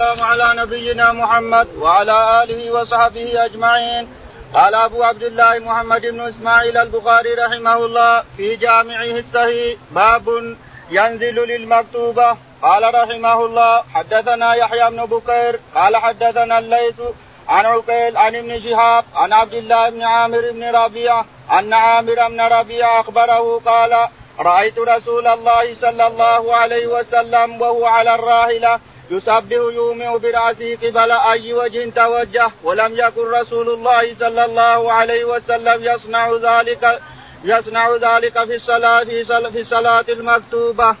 السلام على نبينا محمد وعلى آله وصحبه أجمعين. قال أبو عبد الله محمد بن إسماعيل البخاري رحمه الله في جامعه الصحيح باب ينزل للمكتوبة. قال رحمه الله حدثنا يحيى بن بكير قال حدثنا الليث عن عقيل عن ابن شهاب عن عبد الله بن عامر بن ربيعة أن عامر بن ربيعة أخبره قال رأيت رسول الله صلى الله عليه وسلم وهو على الراحلة يسبح يومئ برأسه قبل أي وجه توجه ولم يكن رسول الله صلى الله عليه وسلم يصنع ذلك يصنع ذلك في الصلاة في, الصلاة المكتوبة.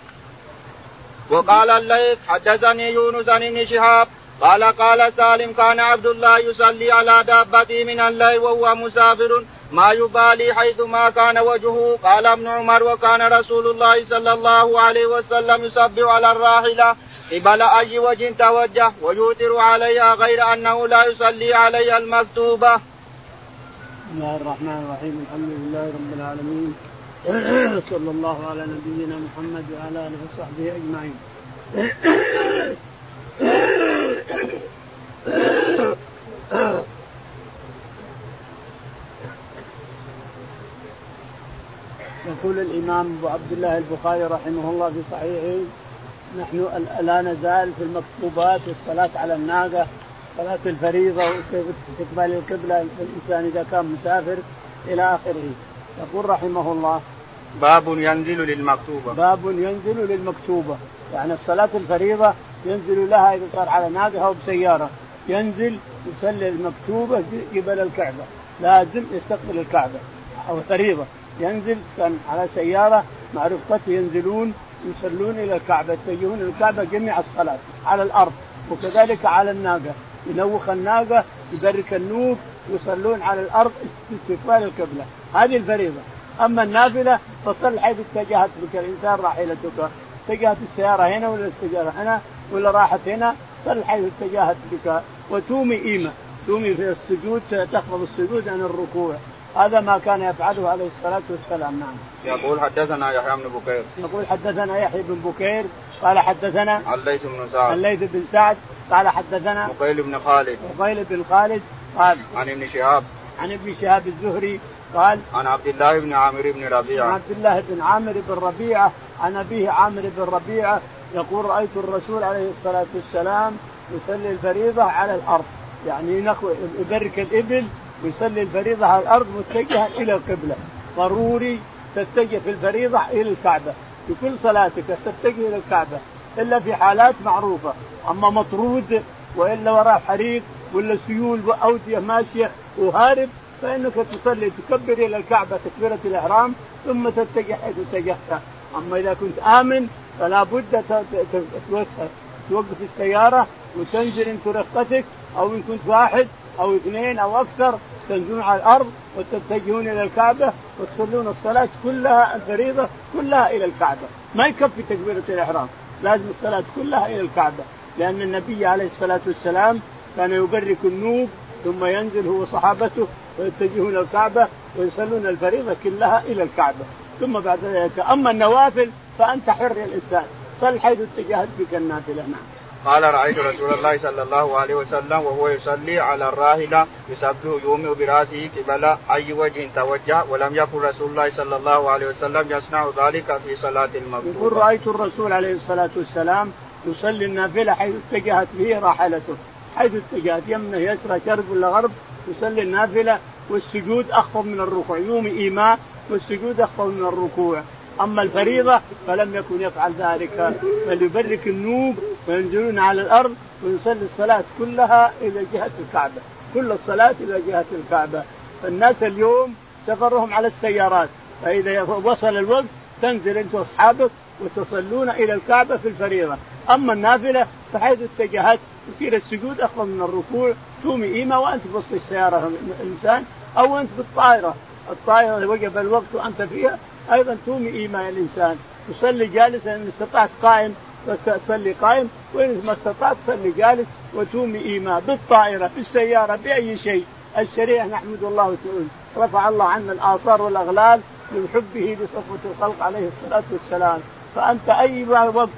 وقال الليث حدثني يونس ابن شهاب قال قال سالم كان عبد الله يصلي على دابته من الليل وهو مسافر ما يبالي حيث ما كان وجهه قال ابن عمر وكان رسول الله صلى الله عليه وسلم يسبح على الراحلة قبل أي وجه توجه ويوتر عليها غير أنه لا يصلي عليها المكتوبة. بسم الله الرحمن الرحيم الحمد لله رب العالمين صلى الله على نبينا محمد وعلى آله وصحبه أجمعين. يقول الإمام أبو عبد الله البخاري رحمه الله في صحيحه نحن لا نزال في المكتوبات والصلاة على الناقة صلاة الفريضة واستقبال القبلة الإنسان إذا كان مسافر إلى آخره. يقول رحمه الله باب ينزل للمكتوبة. باب ينزل للمكتوبة. يعني الصلاة الفريضة ينزل لها إذا صار على ناقة أو بسيارة. ينزل يصلي المكتوبة قبل الكعبة. لازم يستقبل الكعبة أو فريضة ينزل كان على سيارة مع رفقته ينزلون يصلون إلى الكعبة يتجهون الكعبه جميع الصلاة على الأرض وكذلك على الناقة. ينوخ الناقة يبرك النوك يصلون على الأرض استقبال القبله هذه الفريضة. أما النافلة فصل حيث اتجهت بك الإنسان راحلتك اتجهت السيارة هنا ولا السيارة هنا ولا راحت هنا صل حيث اتجهت بك. وتومي إيمة. تومي في السجود تخفض السجود عن الركوع. هذا ما كان يفعله عليه الصلاة والسلام نعم. يقول حدثنا يحيى بن بكير. يقول حدثنا يحيى بن بكير قال حدثنا الليث بن سعد. الليث بن سعد قال حدثنا مقيل بن خالد. مقيل بن خالد قال عن ابن شهاب. عن ابن شهاب الزهري قال عن عبد الله بن عامر بن ربيعة. عن عبد الله بن عامر بن ربيعة عن أبيه عامر بن ربيعة يقول رأيت الرسول عليه الصلاة والسلام يصلي الفريضة على الأرض يعني يبرك الإبل ويصلي الفريضة على الأرض متجها إلى القبلة. ضروري تتجه في الفريضة إلى الكعبة. في كل صلاتك تتجه إلى الكعبة إلا في حالات معروفة. أما مطرود وإلا وراه حريق ولا سيول وأودية ماشية وهارب فإنك تصلي تكبر إلى الكعبة تكبيرة الإحرام ثم تتجه حيث اتجهت. أما إذا كنت آمن فلا بد توقف السيارة وتنزل انت رفقتك أو إن كنت واحد أو اثنين أو أكثر تنزلون على الأرض وتتجهون إلى الكعبة وتصلون الصلاة كلها الفريضة كلها إلى الكعبة، ما يكفي تكبيرة الإحرام، لازم الصلاة كلها إلى الكعبة، لأن النبي عليه الصلاة والسلام كان يبرك النوب ثم ينزل هو وصحابته ويتجهون الكعبة ويصلون الفريضة كلها إلى الكعبة، ثم بعد ذلك أما النوافل فأنت حر يا الإنسان، صل حيث اتجهت بك النافلة. نعم. قال رأيت رسول الله صلى الله عليه وسلم وهو يصلي على الراحله يسبح يومئ برأسه قبل أي وجه توجه ولم يكن رسول الله صلى الله عليه وسلم يصنع ذلك في صلاة المكتوبه. يقول رأيت الرسول عليه الصلاة والسلام يصلي النافلة حيث اتجهت به راحلته حيث اتجهت يمنه يسرى شرق ولا غرب يصلي النافلة والسجود أخفض من الركوع يومي ايماء والسجود أخفض من الركوع أما الفريضة فلم يكن يفعل ذلك. بل يبرك النوب وينزلون على الأرض ويصلي الصلاة كلها إلى جهة الكعبة. كل الصلاة إلى جهة الكعبة. فالناس اليوم سفرهم على السيارات. فإذا وصل الوقت تنزل أنت وأصحابك وتصلون إلى الكعبة في الفريضة. أما النافلة فحيث اتجهت يصير السجود افضل من الركوع. تومي ايمه وأنت في وسط السيارة الانسان أو أنت في الطائرة. الطائرة وقف الوقت وأنت فيها أيضا تومي إيمان الإنسان. تصلي جالسا إن استطعت قائم تصلي قائم وإن ما استطعت تصلي جالس وتومي إيمان بالطائرة بالسيارة بأي شيء. الشريعة نحمد الله تعالى. رفع الله عنا الآثار والأغلال من حبه لصفوه الخلق عليه الصلاة والسلام. فأنت أي وقت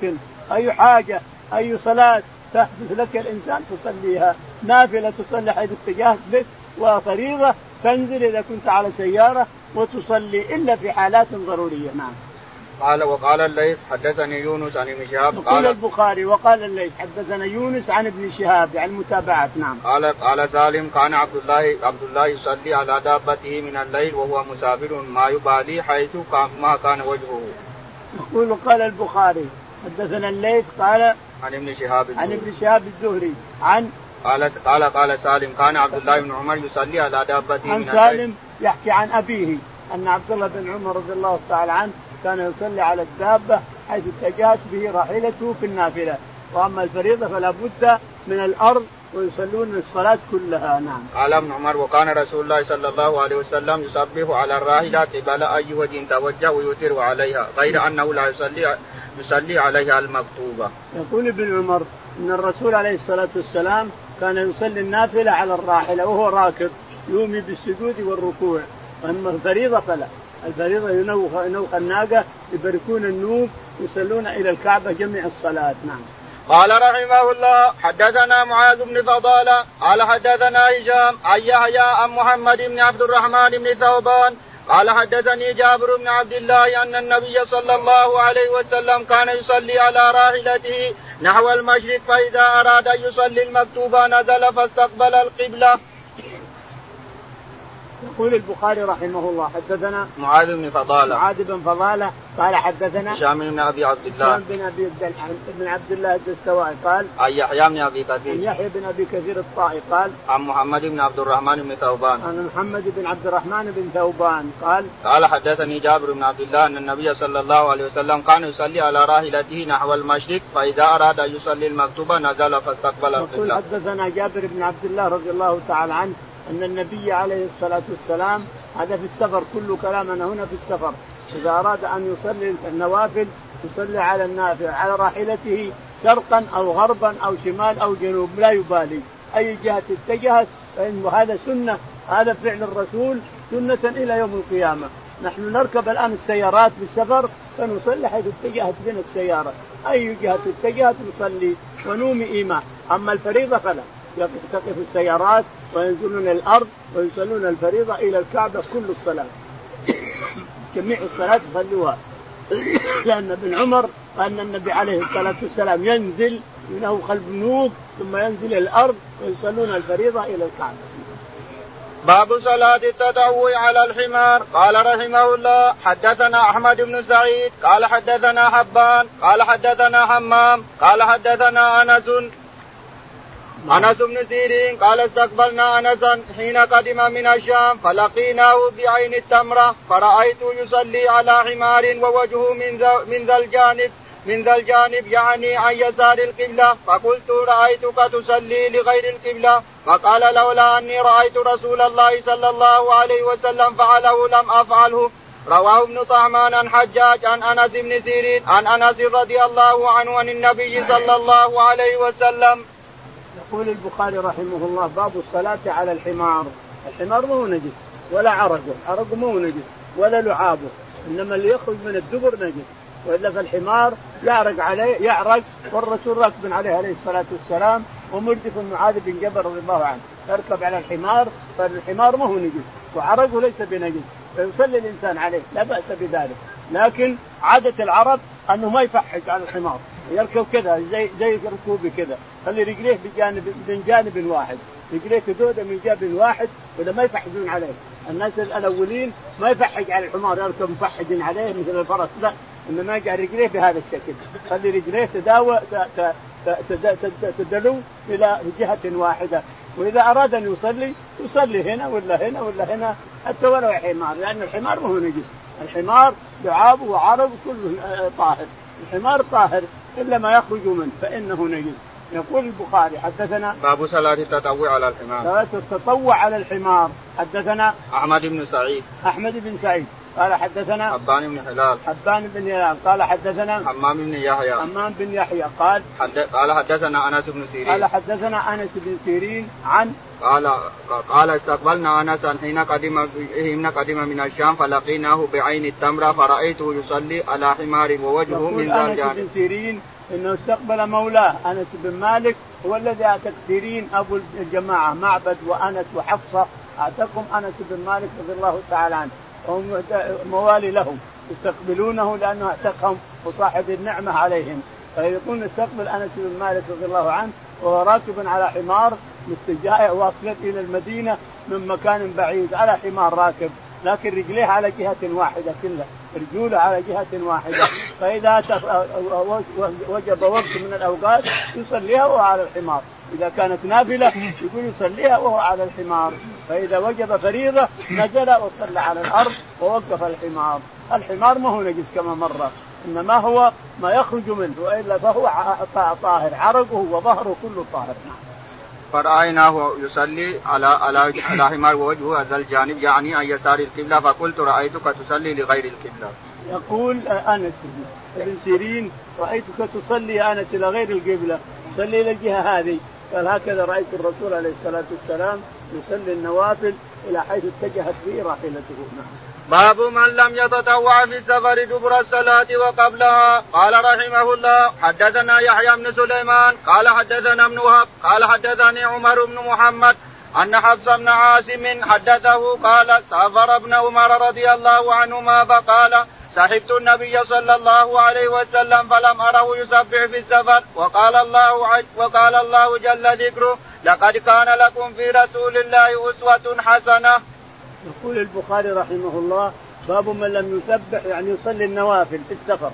أي حاجة أي صلاة تحدث لك الإنسان تصليها. نافلة تصلي حيث اتجهت بك وفريضة تنزل إذا كنت على سيارة. وتصلي إلا في حالات ضرورية نعم. قال وقال الليث حدثني يونس عن ابن شهاب قال البخاري وقال الليث حدثنا يونس عن ابن شهاب يعني متابعات نعم قال قال سالم كان عبد الله عبد الله يصلي على دابته من الليل وهو مسافر ما يبالي حيث ما كان وجهه. يقول قال البخاري حدثنا الليث قال عن ابن شهاب عن ابن شهاب الزهري عن قال قال قال سالم كان عبد الله بن عمر يصلي على دابته عن من سالم يحكي عن أبيه أن عبد الله بن عمر رضي الله تعالى عنه كان يصلي على الدابة حيث اتجهت به راحلته في النافلة وأما الفريضة فلا بد من الأرض ويصلون الصلاة كلها نعم. قال ابن عمر وكان رسول الله صلى الله عليه وسلم يصبح على الراحلة قبل أي وجه توجه ويوتر عليها غير أنه لا يصلي يصلي عليها المكتوبة. يقول ابن عمر أن الرسول عليه الصلاة والسلام كان يصلي النافلة على الراحلة وهو راكب يومي بالسجود والركوع. أما الفريضة فلا. الفريضة ينوخ, ينوخ الناقة يبركون النوب يصلون إلى الكعبة جميع الصلاة. نعم. قال رحمه الله حدثنا معاذ بن فضالة قال حدثنا هشام عن يحيى عن محمد بن عبد الرحمن بن ثوبان قال حدثني جابر بن عبد الله أن النبي صلى الله عليه وسلم كان يصلي على راحلته نحو المشرق فإذا أراد أن يصلي المكتوبه نزل فاستقبل القبلة. يقول البخاري رحمه الله حدثنا معاذ بن فضالة. معاذ بن فضالة قال حدثنا هشام بن أبي عبد الله. هشام بن أبي بن عبد الله الدستوائي قال عن يحيى بن أبي كثير. عن يحيى بن أبي كثير الطائي قال عن محمد بن عبد الرحمن بن ثوبان. عن محمد بن عبد الرحمن بن ثوبان قال قال حدثني جابر بن عبد الله أن النبي صلى الله عليه وسلم كان يصلي على راحلته نحو المشرق فإذا أراد أن يصلي المكتوبه نزل فاستقبل القبلة. حدثنا جابر بن عبد الله رضي الله تعالى عنه أن النبي عليه الصلاة والسلام هذا في السفر كل كلامنا هنا في السفر. إذا أراد أن يصلي النوافل يصلي على النافع على راحلته شرقا أو غربا أو شمال أو جنوب لا يبالي. أي جهة اتجهت فإن هذا سنة هذا فعل الرسول سنة إلى يوم القيامة. نحن نركب الآن السيارات بالسفر فنصلي حيث اتجهت بنا السيارة. أي جهة اتجهت نصلي ونومي ايمان أما الفريضة فلا. تقف السيارات وينزلون الأرض ويصلون الفريضة إلى الكعبة كل الصلاة. جميع الصلاة يصلوها. لأن ابن عمر أن النبي عليه الصلاة والسلام ينزل ينوخ البنوك ثم ينزل الأرض ويصلون الفريضة إلى الكعبة. باب صلاة التطوع على الحمار. قال رحمه الله حدثنا أحمد بن سعيد قال حدثنا حبان قال حدثنا حمام قال حدثنا أنس انس بن سيرين قال استقبلنا انسا حين قدم من الشام فلقيناه بعين التمر فرأيته يصلي على حمار ووجهه من ذا من ذا الجانب من ذا الجانب يعني عن يسار القبلة فقلت رأيتك تصلي لغير القبلة فقال لولا أني رأيت رسول الله صلى الله عليه وسلم فعله لم أفعله. رواه ابن طهمان عن حجاج عن أنس بن سيرين عن أنس رضي الله عنه عن النبي صلى الله عليه وسلم. يقول البخاري رحمه الله باب الصلاة على الحمار. الحمار ما هو نجس ولا عرقه. عرقه ما هو نجس ولا لعابه. إنما اللي يخرج من الدبر نجس. وإلا فالحمار يعرق عليه يعرق والرسول راكب عليه عليه الصلاة والسلام ومردف معاذ بن جبل رضي الله عنه. يركب على الحمار فالحمار ما هو نجس وعرقه ليس بنجس. فيصلي الإنسان عليه لا بأس بذلك. لكن عادة العرب أنه ما يفحج على الحمار. يركب كذا زي زي ركوبي كذا. خلي رجليه بجانب من جانب واحد. رجليه تدودة من جانب واحد ولا ما يفحجون عليه. الناس الأولين ما يفحج على الحمار يركب مفحج عليه مثل الفرس. لا إنما يجعل رجليه بهذا الشكل. خلي رجليه تداوى تدلو إلى جهة واحدة. وإذا أراد أن يصلي يصلي هنا ولا هنا ولا هنا حتى ولو حمار لأن الحمار ما هو نجس. الحمار لعابه وعرضه كله طاهر. الحمار طاهر. إلا ما يخرج منه فإنه نجس. يقول البخاري حدثنا باب صلاة التطوع على الحمار. صلاة التطوع على الحمار. حدثنا أحمد بن سعيد. أحمد بن سعيد. قال حدثنا حبان بن هلال حبان بن هلال قال حدثنا حمام بن يحيى. حمام بن يحيى. قال حد... قال حدثنا أنس بن سيرين. قال حدثنا أنس بن سيرين عن قال قال استقبلنا انسا حين قدم حين قدم من الشام فلقيناه بعين التمره فرأيته يصلي على حمار ووجهه من ذا الجانب. بن سيرين إنه استقبل مولاه أنس بن مالك هو الذي اتى كثيرين أبو الجماعة معبد وأنس وحفصة. اعتقهم أنس بن مالك رضي الله تعالى عنه. وهم موالي لهم يستقبلونه لأنه اعتقهم وصاحب النعمة عليهم. فيقول استقبل أنس بن مالك رضي الله عنه وهو راكب على حمار مستجاء واصلت إلى المدينة من مكان بعيد على حمار راكب لكن رجليه على جهة واحدة كلها رجوله على جهة واحدة. فإذا وجب وقت من الأوقات يصليها وهو على الحمار. إذا كانت نافلة يقول يصليها وهو على الحمار. فإذا وجب فريضة نزل وصلى على الأرض ووقف الحمار. الحمار ما هو نجس كما مر إنما هو ما يخرج منه وإلا فهو طاهر. عرقه وظهره كله طاهر. نعم. فرأيناه يصلي على على على حمار ووجهه هذا الجانب يعني عن يسار القبلة فقلت رأيتك تصلي لغير القبلة. يقول أنس بن سيرين رأيتك تصلي أنس إلى غير القبلة. تصلي إلى الجهة هذه. قال هكذا رأيت الرسول عليه الصلاة والسلام يصلي النوافل إلى حيث اتجهت به راحلته نعم. باب من لم يتطوع في السفر دبر الصلاة وقبلها قال رحمه الله حدثنا يحيى بن سليمان قال حدثنا ابن وهب قال حدثني عمر بن محمد أن حفص بن عاصم حدثه قال سافر ابن عمر رضي الله عنهما فقال صحبت النبي صلى الله عليه وسلم فلم أره يسبح في السفر. وقال الله وقال الله جل ذكره لقد كان لكم في رسول الله أسوة حسنة. يقول البخاري رحمه الله باب من لم يسبح يعني يصلي النوافل في السفر.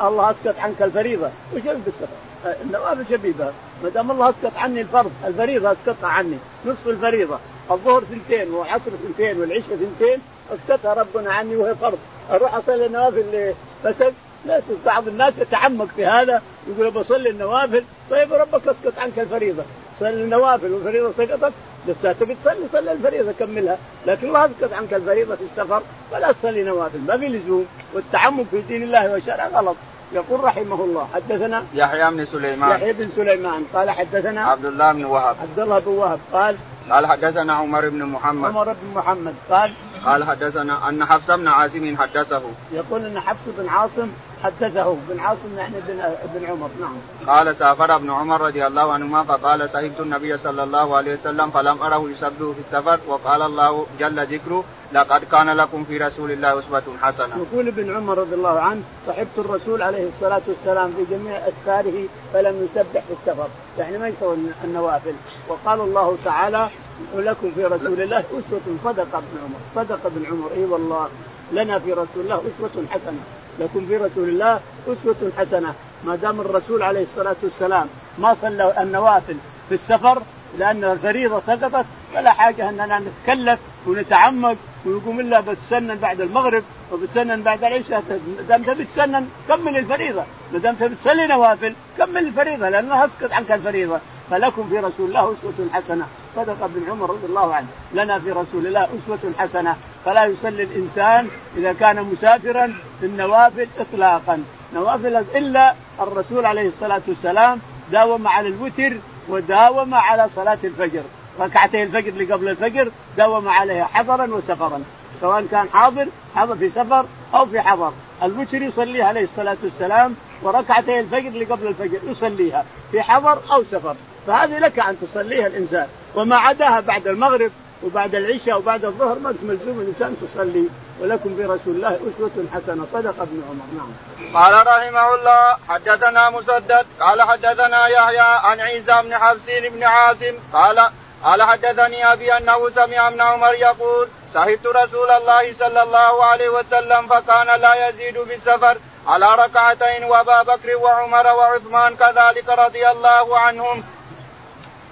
الله اسكت عنك الفريضة. وش بالسفر النوافل شبيبه ما دام الله اسكت عني الفرض الفريضة اسكتها عني. نصف الفريضة الظهر ثنتين والعصر ثنتين والعشاء ثنتين اسكتها ربنا عني وهي فرض. أروح أصلي النوافل ليه؟ فسد لا بعض الناس يتعمق في هذا. يقول بصلي النوافل. طيب ربك اسكت عنك الفريضة. صلي النوافل والفريضة سقطت. نفسها تبي تصلي صلي الفريضة كملها. لكن الله اسكت عنك الفريضة في السفر. فلا تصلي نوافل. ما في لزوم. والتعمق في دين الله وشرعه غلط. يقول رحمه الله حدثنا يحيى بن سليمان. يحيى بن سليمان. قال حدثنا عبد الله بن وهب. عبد الله بن وهب. قال قال حدثنا عمر بن محمد. عمر بن محمد. قال قال حدثنا أن حفص بن عاصم حدثه يقول أن حفص بن عاصم حدثه بن عاصم يعني بن بن عمر نعم. قال سافر ابن عمر رضي الله عنهما فقال سهبت النبي صلى الله عليه وسلم فلم أره يسبه في السفر وقال الله جل ذكره لقد كان لكم في رسول الله أسوة حسنة. يقول ابن عمر رضي الله عنه صحبت الرسول عليه الصلاة والسلام في جميع أسفاره فلم يسبح في السفر، يعني ما يسوي النوافل، وقال الله تعالى ولكم في رسول الله أسوة صدق ابن عمر، صدق ابن عمر. إي والله لنا في رسول الله أسوة حسنة، لكم في رسول الله أسوة حسنة. ما دام الرسول عليه الصلاة والسلام ما صلى النوافل في السفر لأن الفريضة سقطت فلا حاجة أننا نتكلف ونتعمق ويقوم إلا بتسنن بعد المغرب وبتسنن بعد العشاء. دام تبي تسنن كمل الفريضة. ما دام تبي تصلي نوافل كمل الفريضة لأنها أسقط عنك الفريضة. فلكم في رسول الله أسوة حسنة. صدق ابن عمر رضي الله عنه. لنا في رسول الله أسوة حسنة فلا يصلي الإنسان إذا كان مسافرا في النوافل اطلاقا. نوافل إلا الرسول عليه الصلاة والسلام داوم على الوتر وداوم على صلاة الفجر. ركعتي الفجر اللي قبل الفجر داوم عليها حضرا وسفرا. سواء كان حاضر حاضر في سفر أو في حضر. الوتر يصليها عليه الصلاة والسلام وركعتي الفجر اللي قبل الفجر يصليها في حضر أو سفر. فهذه لك أن تصليها الإنسان. وما عداها بعد المغرب وبعد العشاء وبعد الظهر ما ملزوم الإنسان تصلي. ولكم برسول الله أسوة حسنة. صدق ابن عمر. نعم. قال رحمه الله حدثنا مسدد. قال حدثنا يحيى عن عيسى بن حفص بن عاصم. قال قال حدثني أبي أنه سمع ابن عمر يقول صحبت رسول الله صلى الله عليه وسلم فكان لا يزيد بالسفر على ركعتين وأبا بكر وعمر وعثمان كذلك رضي الله عنهم.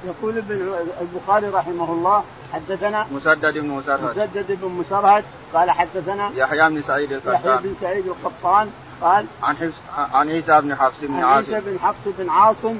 يقول ابن البخاري رحمه الله حدثنا مسدد بن مسرهد. مسدد بن مسرهد قال حدثنا يحيى بن سعيد القطان. يحيى بن سعيد القطان قال عن حفص عن عيسى بن حفص بن عاصم. عيسى بن حفص بن عاصم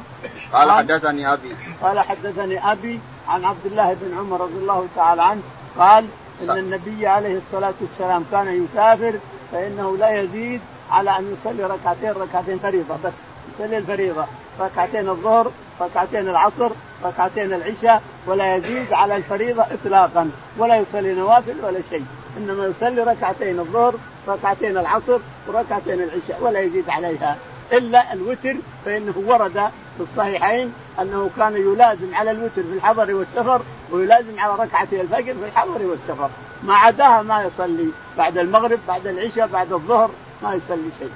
قال, قال حدثني أبي. قال حدثني أبي عن عبد الله بن عمر رضي الله تعالى عنه قال إن النبي عليه الصلاة والسلام كان يسافر فإنه لا يزيد على أن يصلي ركعتين ركعتين فريضة بس. يصلي الفريضة. ركعتين الظهر ركعتين العصر ركعتين العشاء ولا يزيد على الفريضة اطلاقا ولا يصلي نوافل ولا شيء. إنما يصلي ركعتين الظهر ركعتين العصر وركعتين العشاء ولا يزيد عليها. إلا الوتر فإنه ورد في الصحيحين أنه كان يلازم على الوتر في الحضر والسفر ويلازم على ركعتي الفجر في الحضر والسفر. ما عداها ما يصلي. بعد المغرب بعد العشاء بعد الظهر ما يصلي شيء.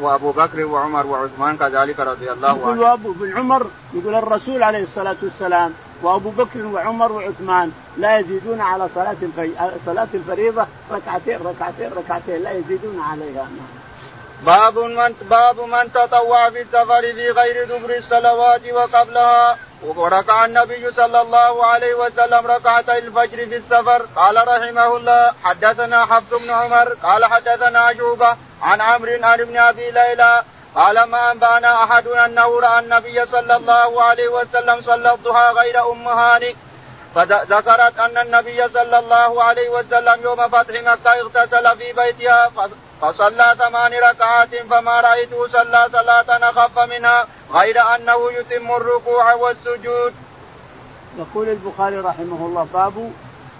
وابو بكر وعمر وعثمان كذلك رضي الله عنه. يقول وابو بن عمر يقول الرسول عليه الصلاة والسلام وابو بكر وعمر وعثمان لا يزيدون على صلاة الفي... صلاة الفريضة ركعتين ركعتين ركعتين لا يزيدون عليها. باب من باب من تطوع في السفر في غير دبر الصلوات وقبلها. وركع النبي صلى الله عليه وسلم ركعتي الفجر في السفر. قال رحمه الله حدثنا حفص بن عمر قال حدثنا شوبه عن عمرو عن ابن أبي ليلى قال ما أنبأنا أحد انه راى النبي صلى الله عليه وسلم صلى الضحى غير أم هاني. فذكرت أن النبي صلى الله عليه وسلم يوم فتح مكة اغتسل في بيتها فصلى ثمان ركعات فما رايته صلى صلاة اخف منها غير أنه يتم الركوع والسجود. يقول البخاري رحمه الله باب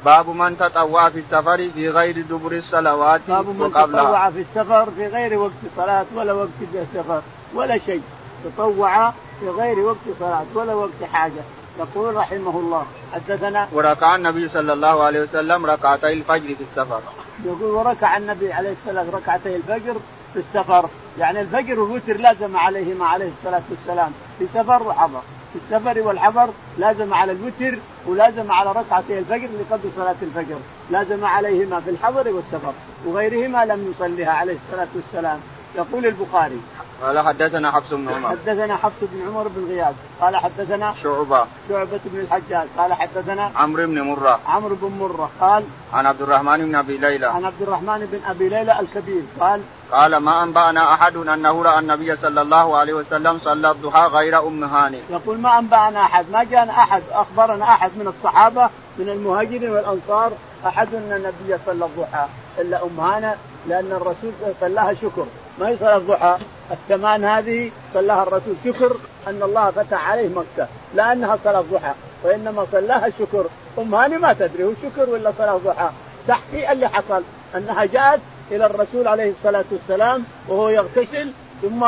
باب من تطوع في السفر في غير دبر الصلوات باب من وقبلها. تطوع في السفر في غير وقت صلاة ولا وقت السفر ولا شيء تطوع في غير وقت صلاة ولا وقت حاجة يقول رحمه الله حدثنا وركع النبي صلى الله عليه وسلم ركعتي الفجر في السفر يقول وركع النبي عليه السلام ركعتي الفجر في السفر. يعني الفجر والوتر لازم عليهما عليه الصلاة والسلام. في سفر وحضر. في السفر والحضر لازم على الوتر ولازم على ركعتي الفجر اللي قبل صلاة الفجر. لازم عليهما في الحضر والسفر. وغيرهما لم يصليها عليه الصلاة والسلام. يقول البخاري. قال حدثنا حفص بن عمر. حدثنا حفص بن عمر بن غياث. قال حدثنا شعبة. شعبة بن الحجاج. قال حدثنا عمرو بن مرة. عمرو بن مرة. قال عن عبد الرحمن بن أبي ليلى. عن عبد الرحمن بن أبي ليلى الكبير. قال قال ما أنبأنا أحد انه راى النبي صلى الله عليه وسلم صلى الضحى غير أم هاني. يقول ما أنبأنا أحد. ما جاءنا أحد. أخبرنا أحد من الصحابة من المهاجرين والأنصار أحد أن النبي صلى الضحى إلا أم هانه لأن الرسول صلاها شكر. ما هي صلاة الضحى؟ الثمان هذه صلاها الرسول. شكر أن الله فتح عليه مكة لا أنها صلاة ضحى وإنما صلاها شكر. أم هاني ما تدري هو شكر ولا صلاة ضحى تحكي اللي حصل أنها جاءت إلى الرسول عليه الصلاة والسلام وهو يغتسل ثم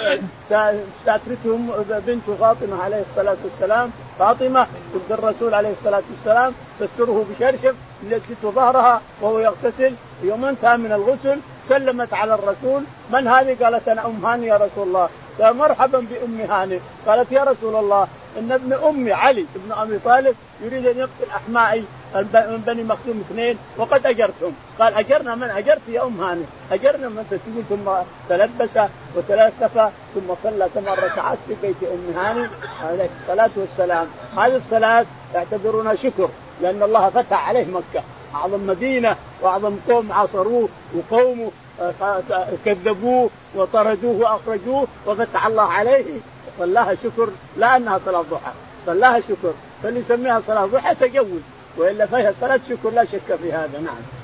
ساترتهم بنت فاطمة عليه الصلاة والسلام. فاطمة بنت الرسول عليه الصلاة والسلام تستره بشرشف يكشف ظهرها وهو يغتسل. يوم انتهى من الغسل سلمت على الرسول من هذه؟ قالت أنا أم هاني يا رسول الله. قال مرحبا بأم هاني. قالت يا رسول الله إن ابن أمي علي ابن أبي طالب يريد أن يقتل أحمائي من بني مخزوم اثنين وقد أجرتهم. قال أجرنا من؟ أجرت يا أم هاني. أجرنا من؟ تقول ثم تلبس وتلفف ثم صلى ثمان ركعات في بيت أم هاني عليه الصلاة والسلام. هذه الصلاة يعتبرونها شكر لأن الله فتح عليه مكة. أعظم مدينة وأعظم قوم عاصروه وقومه آه، كذبوه وطردوه وأخرجوه وفتح الله عليه. صلاها شكر لا أنها صلاة ضحى. صلاها شكر. فاللي يسميها صلاة ضحى تجوز. وإلا فهي صلاة شكر لا شك في هذا. نعم.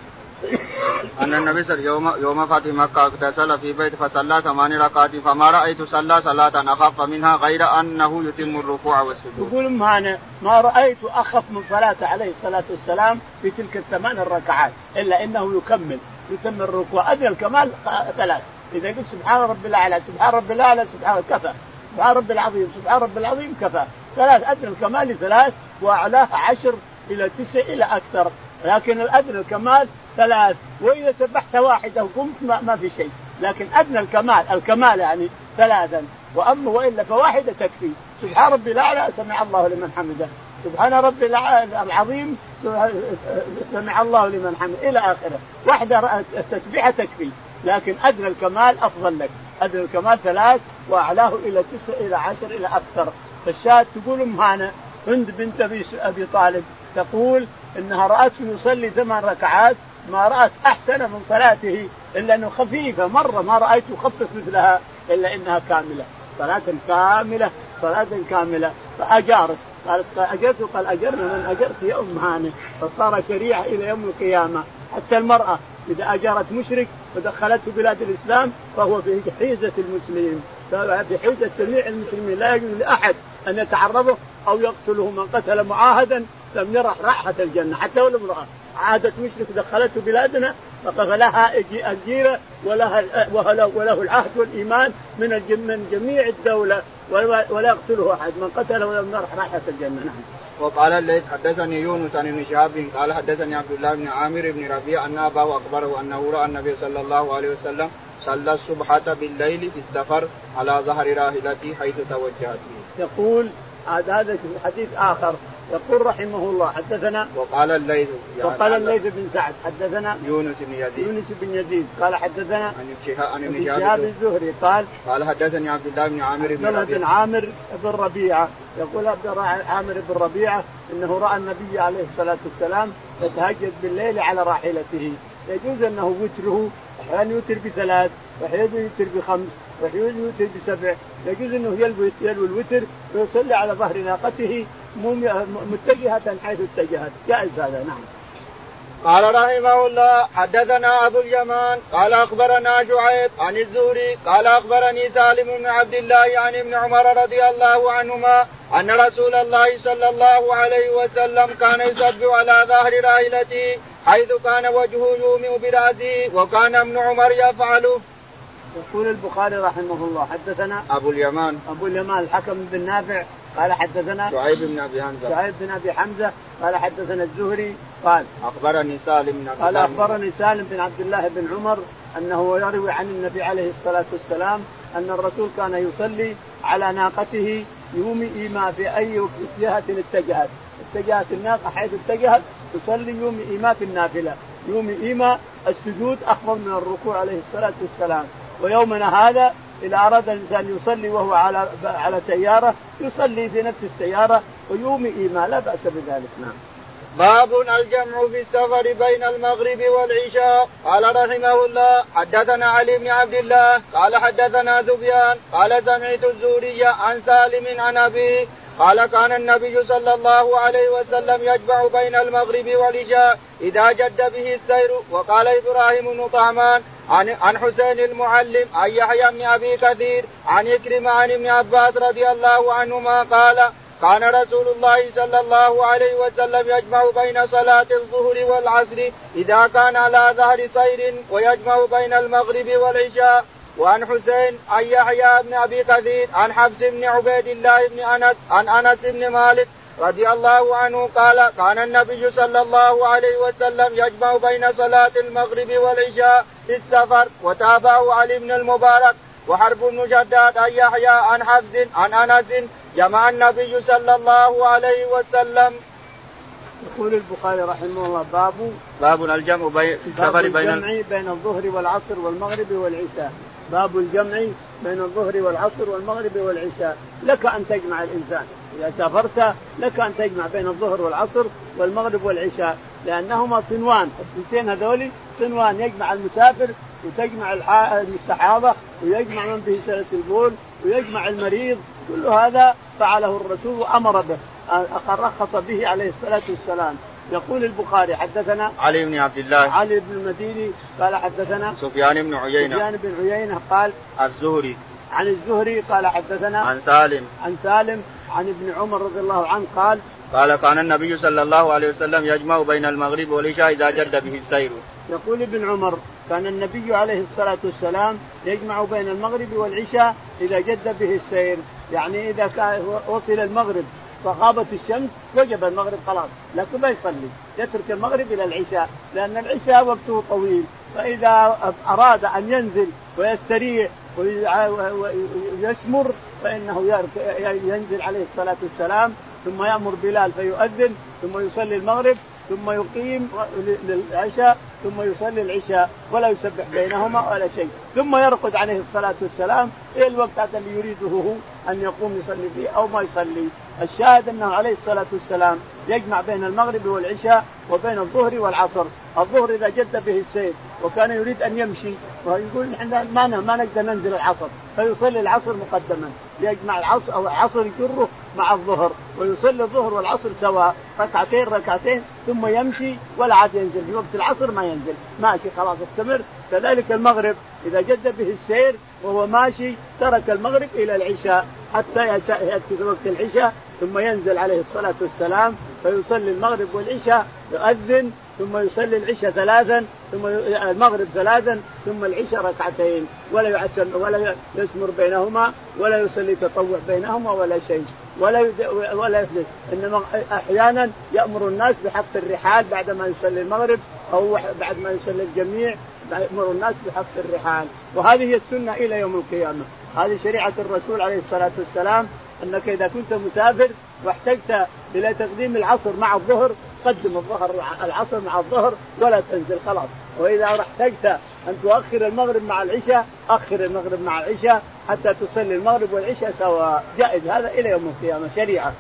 أن النبي صلى يوم يوم فتح مكة اغتسل في بيت فصلى ثمان ركعات فما رأيت صلى صلاة أخف منها غير أنه يتم الركوع والسجود. يقول معنا ما رأيت أخف من صلاته عليه الصلاة والسلام في تلك الثمان الركعات إلا أنه يكمل يتم الركوع. أدنى الكمال ثلاث. إذا قلت سبحان رب الأعلى سبحان رب الأعلى سبحان كفى. سبحان رب العظيم سبحان رب العظيم كفى. ثلاث أدنى الكمال ثلاث وأعلاه عشر إلى تسع إلى أكثر. لكن الأدنى الكمال ثلاث وإذا سبحت واحدة وقمت ما, ما في شيء. لكن أدنى الكمال الكمال يعني ثلاثا. وأما وإلا فواحدة تكفي. سبحان ربي الاعلى سمع الله لمن حمده. سبحان ربي العظيم سمع الله لمن حمده. إلى آخره. واحدة التسبيحة تكفي. لكن أدنى الكمال أفضل لك. أدنى الكمال ثلاث وأعلاه إلى تسع إلى عشر إلى أكثر. فالشاهد تقول ام هانه هند بنت ابي طالب تقول إنها راته يصلي ثمان ركعات ما رأت أحسن من صلاته إلا أنه خفيفة. مرة ما رأيت يخفف مثلها إلا إنها كاملة. صلاة كاملة صلاة كاملة. فأجارت. قالت أجرت. قال أجرنا من أجرت يا أم هاني. فصار شريعة إلى يوم القيامة. حتى المرأة إذا أجرت مشرك ودخلته بلاد الإسلام فهو في حيزة المسلمين. في حيزة جميع المسلمين. لا يجوز لأحد أن يتعرضه أو يقتله من قتل معاهدا لم يرى رائحة الجنة حتى ولو امرأة. عادت مشرك دخلته بلادنا فلها الجيره ولها وله العهد والإيمان من من جميع الدولة ولا يقتله أحد من قتله ولم يرح راحه الجنة نعم. وقال الليث حدثني يونس عن ابن شهاب قال حدثني عبد الله بن عامر بن ربيع أن أباه أخبره أنه رأى النبي صلى الله عليه وسلم صلى الصبحة بالليل في السفر على ظهر راحلته حيث توجهت. يقول هذا حديث آخر يقول رحمه الله حدثنا وقال الليث وقال الليث بن سعد حدثنا يونس بن يزيد. يونس بن يزيد. قال حدثنا عن ابن شهاب الزهري قال قال حدثني عبد الله بن عامر بن ربيعة. بن عامر بن ربيعة. يقول عبد عامر بن ربيعة إنه رأى النبي عليه الصلاة والسلام يتهجد بالليل على راحلته. يجوز أنه وتره أحيانا يوتر بثلاث واحيانا يوتر بخمس واحيانا يوتر بسبع. يجوز أنه يلوي يلوي الوتر ويصلي على ظهر ناقته متجهة حيث اتجهت. جائز هذا نعم. قال رحمه الله حدثنا أبو اليمان قال أخبرنا شعيب عن الزهري قال أخبرني سالم بن عبد الله عن ابن عمر رضي الله عنهما أن رسول الله صلى الله عليه وسلم كان يسبح على ظهر راحلته حيث كان وجهه يومئ براسه وكان ابن عمر يفعله. يقول البخاري رحمه الله حدثنا أبو اليمان. أبو اليمان الحكم بن نافع قال حدثنا شعيب بن أبي حمزة. شعيب بن أبي حمزة قال حدثنا الزهري قال أخبرني سالم بن عبد قال أخبرني سالم بن عبد الله بن عمر أنه يروي عن النبي عليه الصلاة والسلام أن الرسول كان يصلي على ناقته يومئ ما في أي جهة اتجهت. اتجهت الناقة حيث اتجهت يصلي يومئ ما في النافلة. يومئ ما السجود أفضل من الركوع عليه الصلاة والسلام. ويومنا هذا اذا أراد الإنسان يصلي وهو على على سيارة يصلي في نفس السيارة ويومئ ما لا بأس بذلك نعم. باب الجمع في السفر بين المغرب والعشاء قال رحمه الله حدثنا علي بن عبد الله قال حدثنا سفيان قال سمعت الزوري عن سالم عن أبيه قال كان النبي صلى الله عليه وسلم يجمع بين المغرب والعشاء إذا جد به السير وقال إبراهيم بن طعمان عن عن حسين المعلم عن يحيى بن أبي كثير عن يكرم عن ابن عباس رضي الله عنهما قال كان رسول الله صلى الله عليه وسلم يجمع بين صلاة الظهر والعصر إذا كان على ظهر سير ويجمع بين المغرب والعشاء. وعن حسين عن يحيى بن أبي كثير عن حفص بن عبيد الله بن أنس عن أنس بن مالك رضي الله عنه قال كان النبي صلى الله عليه وسلم يجمع بين صلاة المغرب والعشاء في السفر وتابعه علي بن المبارك وحرب بن شداد عن يحيى عن حفص عن أنس جمع النبي صلى الله عليه وسلم. يقول البخاري رحمه الله باب باب الجمع بين في السفر بين الجمع بين الظهر والعصر والمغرب والعشاء باب الجمع بين الظهر والعصر والمغرب والعشاء. لك أن تجمع الإنسان. إذا سافرت لك أن تجمع بين الظهر والعصر والمغرب والعشاء لأنهما صنوان. الثنتين هذول صنوان. يجمع المسافر وتجمع السحابه ويجمع من به سلس البول ويجمع المريض. كل هذا فعله الرسول وأمر به رخص به عليه الصلاة والسلام. يقول البخاري حدثنا علي بن عبد الله. علي بن المديني قال حدثنا سفيان بن عيينة. سفيان بن عيينة قال الزهري. عن الزهري قال حدثنا عن سالم. عن سالم عن ابن عمر رضي الله عنه قال قال كان النبي صلى الله عليه وسلم يجمع بين المغرب والعشاء إذا جد به السير. يقول ابن عمر كان النبي عليه الصلاة والسلام يجمع بين المغرب والعشاء إذا جد به السير، يعني إذا وصل المغرب. فغابت الشمس وجب المغرب خلاص. لكن ما يصلي. يترك المغرب إلى العشاء لأن العشاء وقته طويل. فإذا أراد أن ينزل ويستريح ويسمر فإنه ينزل عليه الصلاة والسلام ثم يأمر بلال فيؤذن ثم يصلي المغرب. ثم يقيم للعشاء ثم يصلي العشاء ولا يسبح بينهما ولا شيء. ثم يرقد عليه الصلاة والسلام إلى الوقت اللي يريده هو أن يقوم يصلي فيه أو ما يصلي. الشاهد أنه عليه الصلاة والسلام يجمع بين المغرب والعشاء وبين الظهر والعصر. الظهر إذا جد به السير وكان يريد أن يمشي ويقول نحن ما ما نقدر ننزل العصر. فيصلي العصر مقدما. يجمع العصر أو العصر يجره مع الظهر ويصلي الظهر والعصر سواء ركعتين ركعتين ثم يمشي ولا عاد ينزل. في وقت العصر ما ينزل. ماشي خلاص استمر. كذلك المغرب إذا جد به السير وهو ماشي ترك المغرب إلى العشاء حتى يأتي في وقت العشاء ثم ينزل عليه الصلاة والسلام فيصلي المغرب والعشاء يؤذن ثم يصلي العشاء ثلاثا ثم المغرب ثلاثا ثم العشاء ركعتين. ولا يعسم ولا يسمر بينهما ولا يصلي تطوع بينهما ولا شيء. ولا. ولا يفلس إنما أحيانا يأمر الناس بحق الرحال بعد ما يصلي المغرب أو بعد ما يصلي الجميع يأمر الناس بحق الرحال. وهذه هي السنة إلى يوم القيامة. هذه شريعة الرسول عليه الصلاة والسلام أنك إذا كنت مسافر واحتجت إلى تقديم العصر مع الظهر قدم الظهر العصر مع الظهر ولا تنزل خلاص. وإذا احتجت أن تؤخر المغرب مع العشاء أخر المغرب مع العشاء حتى تصلي المغرب والعشاء سواء جائز. هذا إلى يوم القيامة شريعة.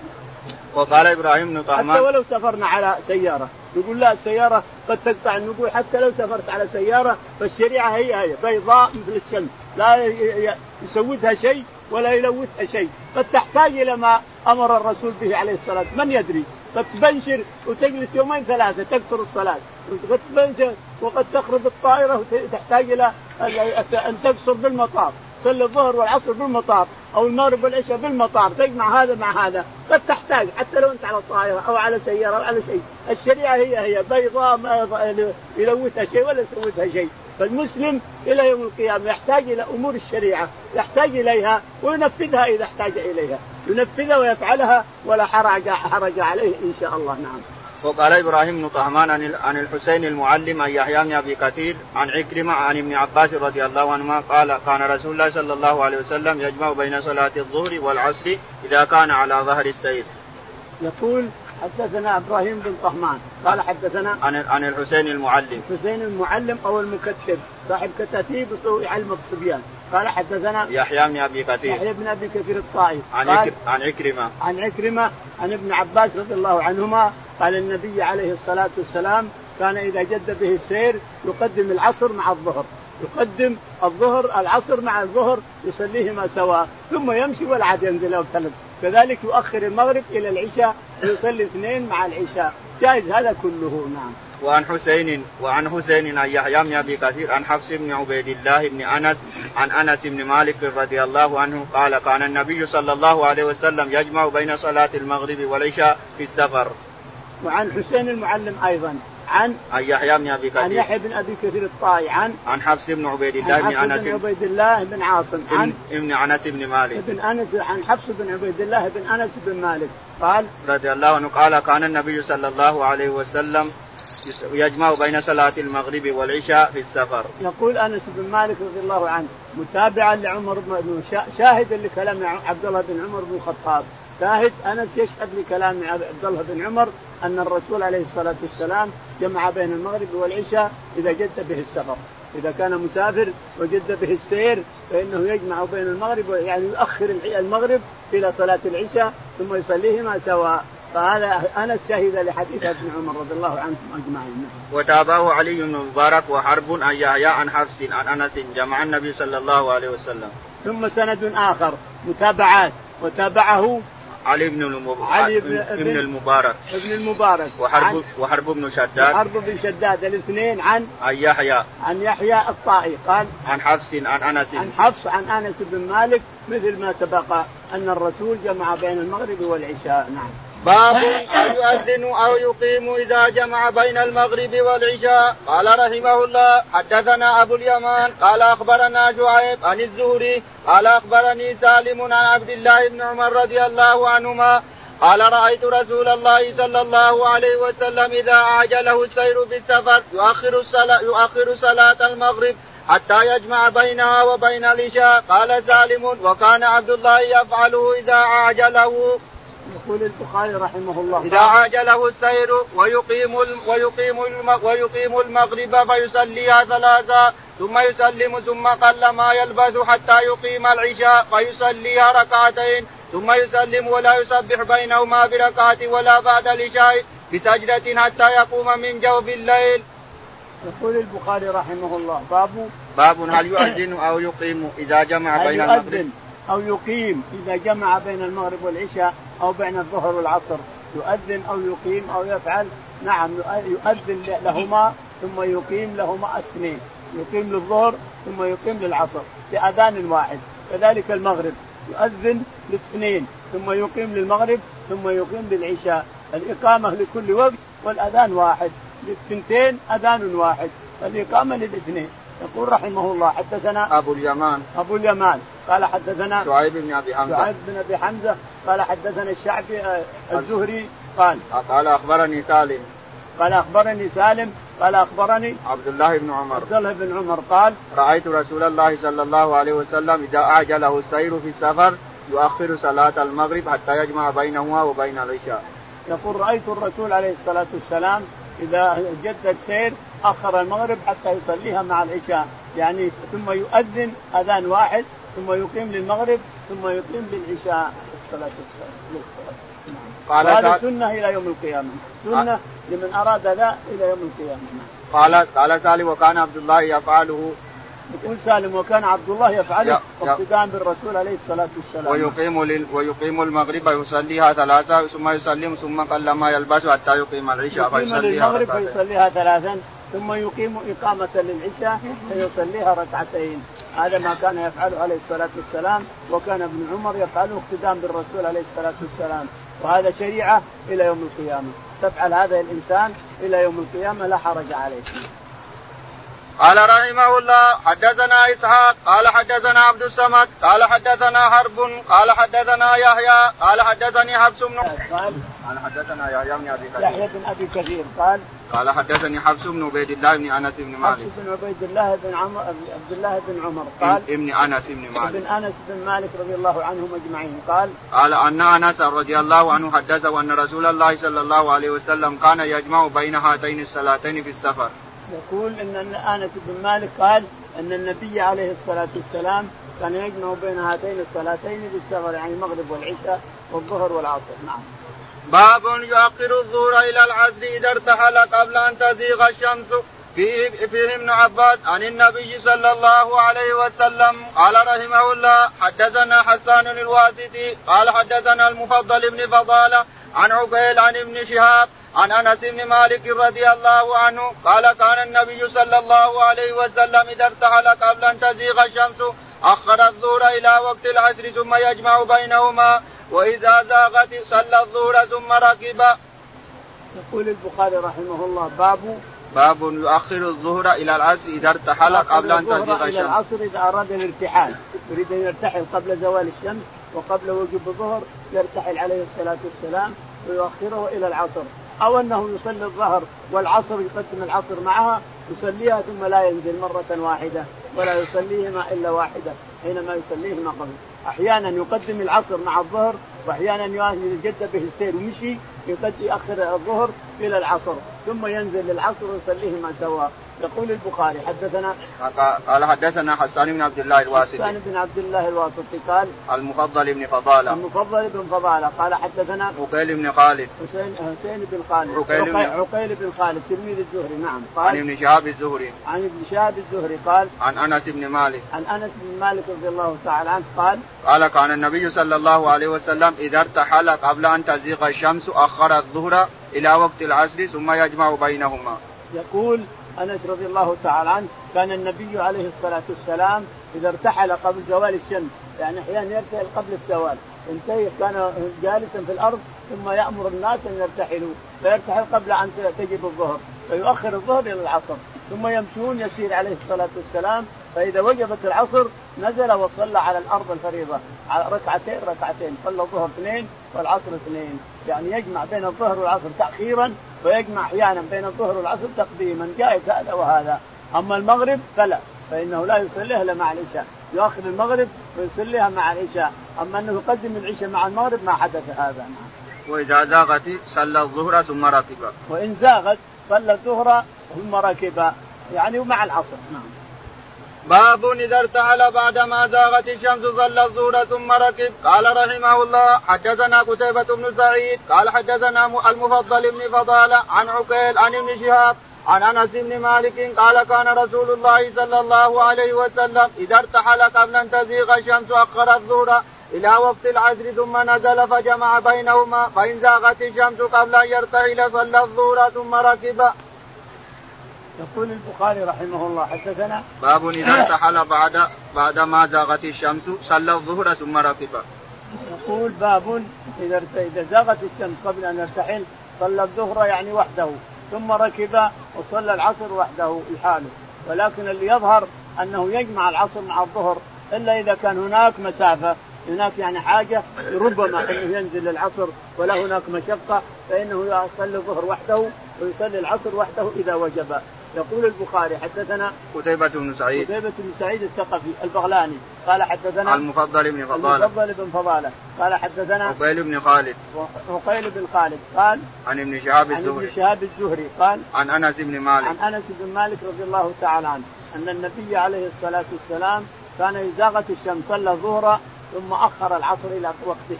وقال إبراهيم بن طهمان حتى ولو سافرنا على سيارة. يقول لا السيارة قد تقطع نقول حتى لو سافرت على سيارة فالشريعة هي هي بيضاء مثل الشمس. لا يسودها شيء ولا يلوثها شيء. قد تحتاج إلى ما أمر الرسول به عليه الصلاة من يدري؟ قد تبنشر وتجلس يومين ثلاثة تكسر الصلاة. قد تبنشر وقد تخرب الطائرة وتحتاج إلى ان تقصر بالمطار تصلي الظهر والعصر بالمطار أو المغرب والعشاء بالمطار تجمع هذا مع هذا. قد تحتاج حتى لو أنت على طائرة أو على سيارة أو على شيء. الشريعة هي هي بيضاء ما يلوثها شيء ولا يسودها شيء. فالمسلم إلى يوم القيامة يحتاج إلى أمور الشريعة يحتاج إليها وينفذها إذا احتاج إليها. ينفذها ويفعلها ولا حرج حرج عليه إن شاء الله. نعم. وقال إبراهيم بن طهمان عن الحسين المعلم عن يحيى بن أبي كثير عن عكرمة عن ابن عباس رضي الله عنهما قال كان رسول الله صلى الله عليه وسلم يجمع بين صلاة الظهر والعصر إذا كان على ظهر السير. يقول حدثنا إبراهيم بن طهمان قال حدثنا عن عن الحسين المعلم. الحسين المعلم أو المكتب صاحب كتاتيب يعلم الصبيان. قال حدثنا يحيى بن أبي كثير. يحيى بن أبي كثير الطائي. عن عن عكرمه عن عكرمه عن ابن عباس رضي الله عنهما قال النبي عليه الصلاة والسلام كان إذا جد به السير يقدم العصر مع الظهر. يقدم الظهر العصر مع الظهر يصليهما سواء ثم يمشي ولا عاد ينزل أو كذلك يؤخر المغرب إلى العشاء ويصلي اثنين مع العشاء. جائز هذا كله نعم. وعن حسين وعن حسين عن يحيى بن أبي كثير عن حفص بن عبيد الله بن أنس عن أنس بن مالك رضي الله عنه قال كان النبي صلى الله عليه وسلم يجمع بين صلاة المغرب والعشاء في السفر. وعن حسين المعلم أيضا. عن عن يحيى بن أبي كثير. عن يحيى بن أبي كثير الطائي عن عن حفص بن عبيد الله بن أنس. بن عبيد الله بن عاصم عن ابن أنس بن مالك. ابن أنس عن حفص بن عبيد الله بن أنس بن مالك. قال رضي الله عنه قال كان النبي صلى الله عليه وسلم يجمع بين صلاة المغرب والعشاء في السفر. يقول أنس بن مالك رضي الله عنه متابعا لعمر بن شاهدا لكلام عبد الله بن عمر بن الخطاب. شاهد أنس يشهد لكلام عبد الله بن عمر أن الرسول عليه الصلاة والسلام جمع بين المغرب والعشاء إذا جد به السفر، إذا كان مسافر وجد به السير فإنه يجمع بين المغرب يعني يؤخر المغرب إلى صلاة العشاء ثم يصليهما سواء فهذا انس شهد لحديث ابن عمر رضي الله عنهم أجمعين. وتابعه علي بن مبارك وحرب عن يحيى عن حفص عن أنس جمع النبي صلى الله عليه وسلم. ثم سند آخر متابعات وتابعه علي بن المبارك. علي بن, ابن المبارك. ابن المبارك. وحرب وحرب بن شداد. وحرب بن شداد الاثنين عن عن يحيى. عن يحيى الطائي قال عن حفص عن أنس. عن حفص عن أنس بن مالك مثل ما سبق أن الرسول جمع بين المغرب والعشاء. نعم. باب أن يؤذن أو يقيم إذا جمع بين المغرب والعشاء. قال رحمه الله حدثنا أبو اليمان قال أخبرنا شعيب عن الزهري قال أخبرني سالم عن عبد الله بن عمر رضي الله عنهما قال رأيت رسول الله صلى الله عليه وسلم إذا أعجله السير بالسفر يؤخر الصلاة يؤخر صلاة المغرب حتى يجمع بينها وبين العشاء. قال سالم وكان عبد الله يفعله إذا أعجله. يقول البخاري رحمه الله. إذا عاجله السير ويقيم ويقيم ويقيم المغرب فيصليها ثلاثا ثم يسلم ثم قل ما يلبث حتى يقيم العشاء فيصليها ركعتين ثم يسلم ولا يسبح بينهما بركعة ولا بعد العشاء بسجدة حتى يقوم من جوف الليل. يقول البخاري رحمه الله. باب باب هل يؤذن أو يقيم إذا جمع بين المغرب؟ أو يقيم إذا جمع بين المغرب والعشاء أو بين الظهر والعصر. يؤذن أو يقيم أو يفعل. نعم يؤذن لهما ثم يقيم لهما اثنين يقيم للظهر ثم يقيم للعصر بأذان واحد. كذلك المغرب. يؤذن لاثنين ثم يقيم للمغرب ثم يقيم للعشاء. الإقامة لكل وقت والأذان واحد. للثنتين أذان واحد. فالاقامه للاثنين. يقول رحمه الله حدثنا أبو اليمان. أبو اليمان. قال حدثنا شعيب بن أبي حمزة. شعيب بن أبي حمزة. قال حدثنا الشعبي آه، الزهري. قال قال أخبرني سالم. قال أخبرني سالم قال أخبرني عبد الله بن عمر. عبد الله بن عمر قال رأيت رسول الله صلى الله عليه وسلم إذا أعجله السير في السفر يؤخر صلاة المغرب حتى يجمع بينهما وبين العشاء. يقول رأيت الرسول عليه الصلاة والسلام إذا جد السير أخر المغرب حتى يصليها مع العشاء. يعني ثم يؤذن أذان واحد ثم يقيم للمغرب ثم يقيم للعشاء. الصلاة والسلام. قال هذا سنة إلى يوم القيامة. سنة لمن أراد ذا إلى يوم القيامة. قال قال سالم وكان عبد الله يفعله يقول سالم وكان عبد الله يفعله اقتداء بالرسول عليه الصلاة والسلام. ويقيم لل... ويقيم المغرب يصليها ثلاثا ثم يسلم ثم قل ما يلبس حتى يقيم العشاء يقيم للمغرب فيصليها ثلاثا ثم يقيم إقامة للعشاء فيصليها ركعتين. هذا ما كان يفعله عليه الصلاة والسلام وكان ابن عمر يفعله اقتداء بالرسول عليه الصلاة والسلام. وهذا شريعة إلى يوم القيامة. تفعل هذا الإنسان إلى يوم القيامة لا حرج عليه. قال رحمه الله حدثنا إسحاق قال حدثنا عبد الصمد قال حدثنا حرب قال حدثنا يحيى قال حدثني حفص بن قال قال حدثنا يحيى بن أبي كثير. يحيى بن أبي كثير قال قال حدثني حفص بن عبيد الله بن أنس بن مالك. حفص بن عبيد الله بن عمر عبد الله بن عمر قال ابن أنس بن مالك. ابن أنس بن مالك رضي الله عنهم أجمعين قال قال أن أنس رضي الله عنه حدثه أن رسول الله صلى الله عليه وسلم كان يجمع بين هاتين الصلاتين في السفر. يقول إن آنس بن مالك قال إن النبي عليه الصلاة والسلام كان يجمع بين هاتين الصلاتين بالسفر يعني المغرب والعشاء والظهر والعصر نعم. باب يؤخر الظهر إلى العصر إذا ارتحل قبل أن تزيغ الشمس فيه, فيه ابن عباس عن النبي صلى الله عليه وسلم قال رحمه الله حدثنا حسان الواسطي قال حدثنا المفضل بن فضالة عن عقيل عن ابن شهاب عن أنس بن مالك رضي الله عنه قال كان النبي صلى الله عليه وسلم إذا ارتحل قبل أن تزيغ الشمس أخر الظهر إلى وقت العصر ثم يجمع بينهما وإذا زاغت صلى الظهر ثم ركب. يقول البخاري رحمه الله باب باب يؤخر الظهر إلى العصر إذا ارتحل قبل أن تزيغ الشمس. إلى العصر إذا أراد الارتحال. يريد أن يرتحل قبل زوال الشمس وقبل وجوب الظهر يرتحل عليه الصلاة والسلام ويؤخره إلى العصر. أو أنه يصلي الظهر والعصر يقدم العصر معها يصليها ثم لا ينزل مرة واحدة ولا يصليهما إلا واحدة حينما يصليهما قبل. أحيانا يقدم العصر مع الظهر وأحيانا يجد به السير ومشي يأخر الظهر إلى العصر ثم ينزل للعصر ويصليهما سواء يقول البخاري حدثنا قال حدثنا حسان بن عبد الله الواسطي. حسان بن عبد الله الواسطي قال المفضل بن فضالة. المفضل بن فضالة. قال حدثنا عقيل بن خالد. حسين حسين بن خالد. عقيل بن عقيل بن خالد تلميذ الزهري نعم. قال عن ابن شهاب الزهري. عن ابن شهاب الزهري قال عن أنس بن مالك. عن أنس بن مالك رضي الله تعالى عنه قال قال كان النبي صلى الله عليه وسلم إذا ارتحل قبل أن تزيغ الشمس أخر الظهر إلى وقت العصر ثم يجمع بينهما. يقول انس رضي الله تعالى عنه كان النبي عليه الصلاة والسلام إذا ارتحل قبل زوال الشمس يعني أحيانا يرتحل قبل الزوال. انتهي كان جالسا في الأرض ثم يأمر الناس أن يرتحلوا فيرتحل قبل أن تجب الظهر فيؤخر الظهر إلى العصر ثم يمشون يسير عليه الصلاة والسلام فإذا وجبت العصر نزل وصلى على الأرض الفريضة على ركعتين ركعتين صلى الظهر اثنين والعصر اثنين. يعني يجمع بين الظهر والعصر تاخيرا ويجمع أحيانا بين الظهر والعصر تقديما. جائز هذا وهذا. أما المغرب فلا فإنه لا يصليها إلا مع العشاء. يؤخر المغرب ويصليها مع العشاء. أما أنه يقدم العشاء مع المغرب ما حدث هذا. وإذا زاغت صلى الظهر ثم ركب. وإن زاغت صلى الظهر ثم ركب. يعني مع العصر. نعم. باب إذا ارتحل بعدما زاغت الشمس صلى الظهر ثم ركب. قال رحمه الله حدثنا قتيبة بن سعيد قال حدثنا المفضل بن فضالة عن عقيل عن ابن شهاب عن أنس بن مالك قال كان رسول الله صلى الله عليه وسلم إذا ارتحل قبل أن تزيغ الشمس اخر الظهر إلى وقت العصر ثم نزل فجمع بينهما فإن زاغت الشمس قبل أن يرتحل صلى الظهر ثم ركب. يقول البخاري رحمه الله حدثنا باب إذا ارتحل بعد بعد ما زاغت الشمس صلى الظهر ثم ركب. يقول باب إذا إذا زاغت الشمس قبل أن يرتحل صلى الظهر يعني وحده ثم ركب وصلى العصر وحده لحاله. ولكن اللي يظهر أنه يجمع العصر مع الظهر إلا إذا كان هناك مسافة هناك يعني حاجة ربما أنه ينزل العصر ولا هناك مشقة فإنه يصلي الظهر وحده ويصلي العصر وحده إذا وجب. يقول البخاري حدثنا قتيبة بن سعيد. قتيبة بن سعيد الثقفي البغلاني. قال حدثنا المفضل بن فضالة. المفضل بن فضالة. قال حدثنا عقيل بن خالد. عقيل بن خالد. قال عن ابن شهاب عن الزهري. ابن شهاب الزهري. قال عن أنس بن مالك. عن أنس بن مالك رضي الله تعالى عنه. أن النبي عليه الصلاة والسلام كان اذا زاغت الشمس صلى الظهر ثم أخر العصر إلى وقته.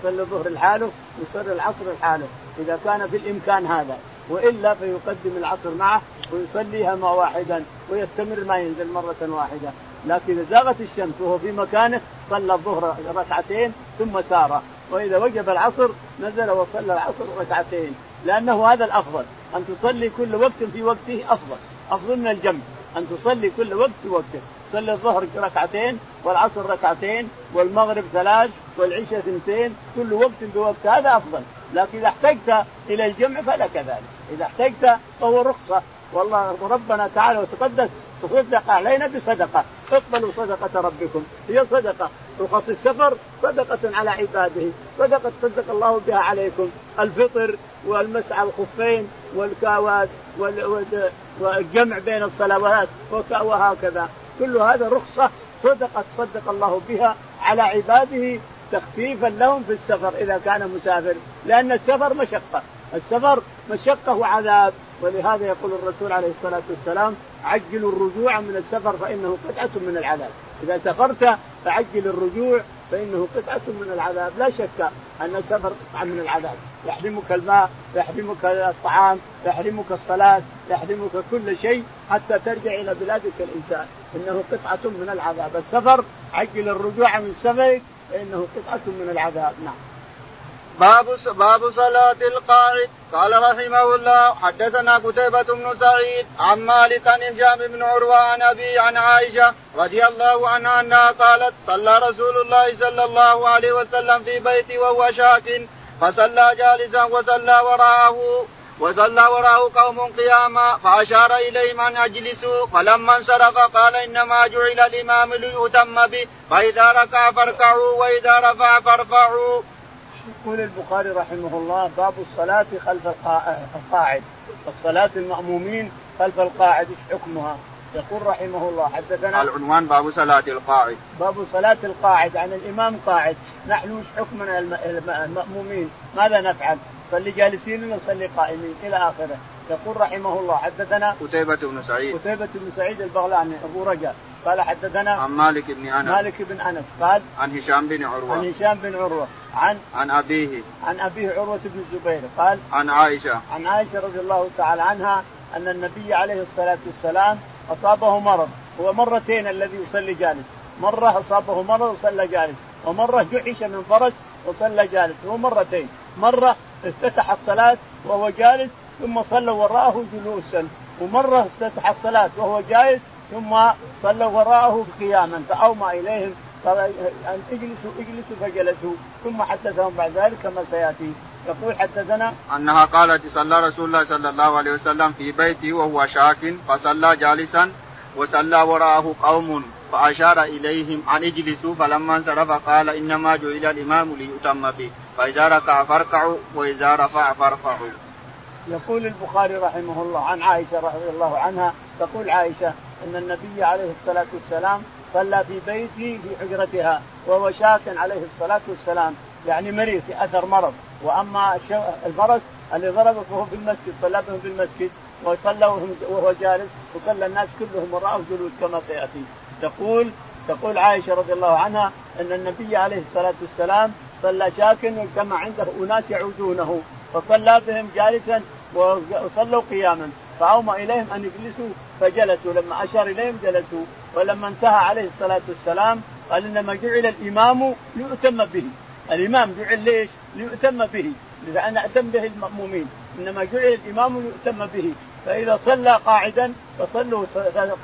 يصلي الظهر لحاله ويصلي العصر لحاله. إذا كان في الإمكان هذا. وإلا فيقدم العصر معه ويصليها مع واحدا ويستمر ما ينزل مرة واحدة. لكن إذا زاغت الشمس وهو في مكانه صلى الظهر ركعتين ثم سار. وإذا وجب العصر نزل وصلى العصر ركعتين. لأنه هذا الأفضل. أن تصلي كل وقت في وقته أفضل. أفضل من الجمع. أن تصلي كل وقت في وقته. صلي الظهر ركعتين والعصر ركعتين والمغرب ثلاث والعشاء اثنتين. كل وقت بوقت هذا أفضل. لكن إذا احتجت إلى الجمع فلا كذلك إذا احتجت فهو رخصة. والله ربنا تعالى وتقدس تصدق علينا بصدقة. اقبلوا صدقة ربكم. هي صدقة. رخص السفر صدقة على عباده. صدقة صدق الله بها عليكم. الفطر والمسعى الخفين والكاوات والجمع بين الصلوات وهكذا. كل هذا رخصة صدقة صدق الله بها على عباده تخفيفا لهم في السفر إذا كان مسافر. لأن السفر مشقة. السفر مشقة وعذاب. ولهذا يقول الرسول عليه الصلاة والسلام عجلوا الرجوع من السفر فإنه قطعة من العذاب. إذا سافرت فعجل الرجوع فإنه قطعة من العذاب. لا شك أن السفر قطعة من العذاب. يحرمك الماء يحرمك الطعام يحرمك الصلاة يحرمك كل شيء حتى ترجع إلى بلادك الإنسان. إنه قطعة من العذاب. السفر عجل الرجوع من سفرك فإنه قطعة من العذاب. نعم. باب باب صلاة القاعد. قال رحمه الله حدثنا قتيبة بن سعيد عن مالك عن هشام بن عروة عن أبي عن عائشة رضي الله عنها أنها قالت صلى رسول الله صلى الله عليه وسلم في بيتي وهو شاك فصلى جالسا وصلى وراءه. وصلى وراءه قوم قياما فأشار إليهم أن أجلسوا. فلما انصرف قال إنما جعل الإمام ليؤتم به فإذا ركع فاركعوا وإذا رفع فارفعوا. يقول البخاري رحمه الله باب الصلاة خلف القاعد. الصلاة المأمومين خلف القاعد إيش حكمها؟ يقول رحمه الله حدثنا العنوان باب صلاة القاعد. باب صلاة القاعد عن الإمام قاعد. نحن إيش حكمنا المأمومين؟ ماذا نفعل؟ صلي جالسين ونصلي قائمين؟ إلى آخره. يقول رحمه الله حدثنا قتيبة بن سعيد. قتيبة بن سعيد البغلاني أبو رجاء قال حدثنا عن مالك بن أنس. مالك بن أنس قال عن هشام بن عروة. عن هشام بن عروة. عن عن أبيه. عن أبيه عروة بن الزبير قال عن عائشة. عن عائشة رضي الله تعالى عنها أن النبي عليه الصلاة والسلام أصابه مرض. هو مرتين الذي يصلي جالس. مرة أصابه مرض وصلى جالس. ومرة جحش من فرس وصلى جالس. هو مرتين. مرة افتتح الصلاة وهو جالس ثم صلى وراءه جلوسا. ومرة افتتح الصلاة وهو جالس ثم صلوا وراءه قياما فاومى إليهم قال ان اجلسوا اجلسوا فجلسوا ثم حدثهم بعد ذلك كما سيأتي يقول حدثنا أنها قالت صلى رسول الله صلى الله عليه وسلم في بيته وهو شاك فصلى جالسا وصلى وراءه قوم فأشار إليهم أن اجلسوا فلما انصرف قال إنما جعل الإمام ليؤتم به فإذا ركع فاركعوا وإذا رفع فارفعوا. يقول البخاري رحمه الله عن عائشة رضي الله عنها تقول عائشة إن النبي عليه الصلاة والسلام صلى في بيته في حجرتها وهو شاك عليه الصلاة والسلام. يعني مريض في اثر مرض. وأما الفرس اللي ضربه فهو في المسجد صلى بهم في المسجد وصلى وهو جالس وصلى الناس كلهم وراءه جلوس كما سيأتي. تقول تقول عائشة رضي الله عنها إن النبي عليه الصلاة والسلام صلى شاكا واجتمع عنده أناس يعودونه. فصلى بهم جالسا وصلوا قياما. فأومى إليهم أن يجلسوا فجلسوا لما أشار إليهم جلسوا ولما انتهى عليه الصلاة والسلام قال إنما جعل الإمام ليؤتم به. الإمام جعل ليش؟ ليؤتم به لأن أتم به المأمومين. إنما جعل الإمام ليؤتم به. فإذا صلى قاعدا فصلوا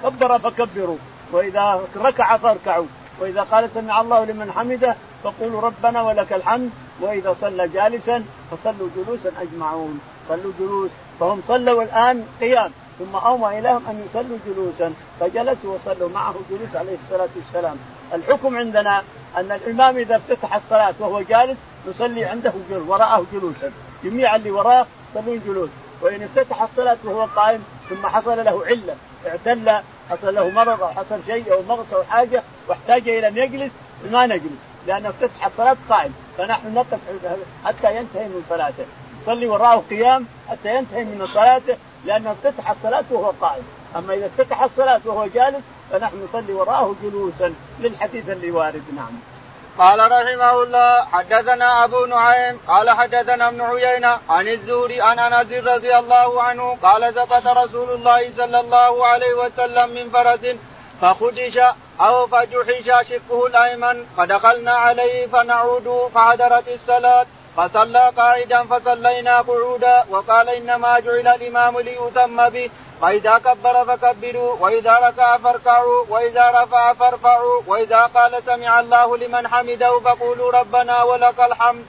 كبر فكبروا. وإذا ركع فاركعوا. وإذا قال سمع الله لمن حمده فقولوا ربنا ولك الحمد. وإذا صلى جالسا فصلوا جلوسا أجمعون. صلوا جلوس. فهم صلوا الآن قيام. ثم اومى إليهم أن يصلوا جلوسا فجلسوا وصلوا معه جلوس عليه الصلاة والسلام. الحكم عندنا أن الإمام إذا افتتح الصلاة وهو جالس نصلي عنده جلوس وراءه جلوسا. جميع اللي وراه يصلون جلوس. وإن افتتح الصلاة وهو قائم ثم حصل له علة اعتل حصل له مرض أو حصل شيء أو مغص أو حاجة واحتاج إلى أن يجلس ما نجلس لأنه افتتح الصلاة قائم. فنحن نقف حتى ينتهي من صلاته. نصلي وراءه قيام حتى ينتهي من صلاته لأنه افتتح الصلاة وهو قائم. أما إذا افتتح الصلاة وهو جالس فنحن نصلي وراءه جلوسا للحديث اللي وارد نعم. قال رحمه الله حدثنا أبو نعيم قال حدثنا ابن عيينة عن الزهري عن أنس رضي الله عنه قال سقط رسول الله صلى الله عليه وسلم من فرس فخدش أو فجحش شقه الأيمن فدخلنا عليه فنعود فحضرت الصلاة. فصلى قاعدا فصلينا قعودا وقال إنما جعل الإمام ليتم به. فإذا كبر فكبروا وإذا ركع فاركعوا وإذا رفع فارفعوا وإذا قال سمع الله لمن حمده فقولوا ربنا ولك الحمد.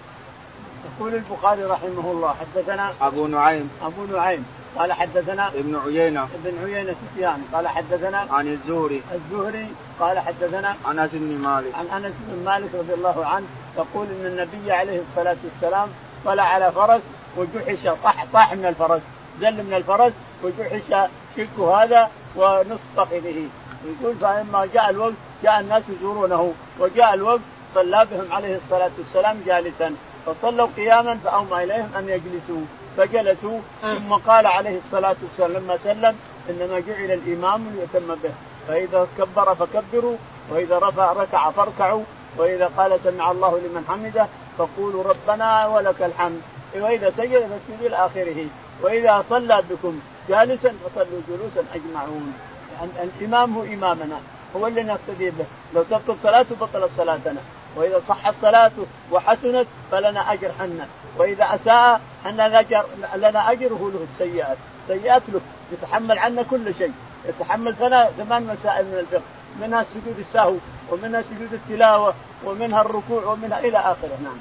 يقول البخاري رحمه الله حدثنا أبو نعيم. أبو نعيم. قال حدثنا ابن عيينة. ابن عيينة سفيان. قال حدثنا عن الزهري. الزهري. قال حدثنا عن أنس بن مالك. عن أنس بن مالك رضي الله عنه يقول إن النبي عليه الصلاة والسلام طلع على فرس وجحش طاح طاح من الفرس زل من الفرس وجحش شقه هذا ونصف فخذه. يقول فلما جاء الوقت جاء الناس يزورونه وجاء الوقت صلى بهم عليه الصلاة والسلام جالسا فصلوا قياما فأومى إليهم أن يجلسوا. فجلسوا ثم قال عليه الصلاة والسلام لما سلم إنما جعل الإمام ليتم به. فإذا كبر فكبروا وإذا رفع ركع فاركعوا وإذا قال سمع الله لمن حمده فقولوا ربنا ولك الحمد. وإذا سجد فاسجدوا إلى آخره. وإذا صلى بكم جالسا فصلوا جلوسا أجمعون. يعني الإمام هو إمامنا هو اللي نقتدي به. لو تبطل صلاته بطلت صلاتنا وإذا صحت صلاته وحسنت فلنا أجر حنا. وإذا أساء حنا اجر لنا أجره له السيئات سيئات له. يتحمل عنا كل شيء. يتحمل ثمان مسائل من الفقه. منها سجود السهو ومنها سجود التلاوة ومنها الركوع ومنها إلى آخره. نعم.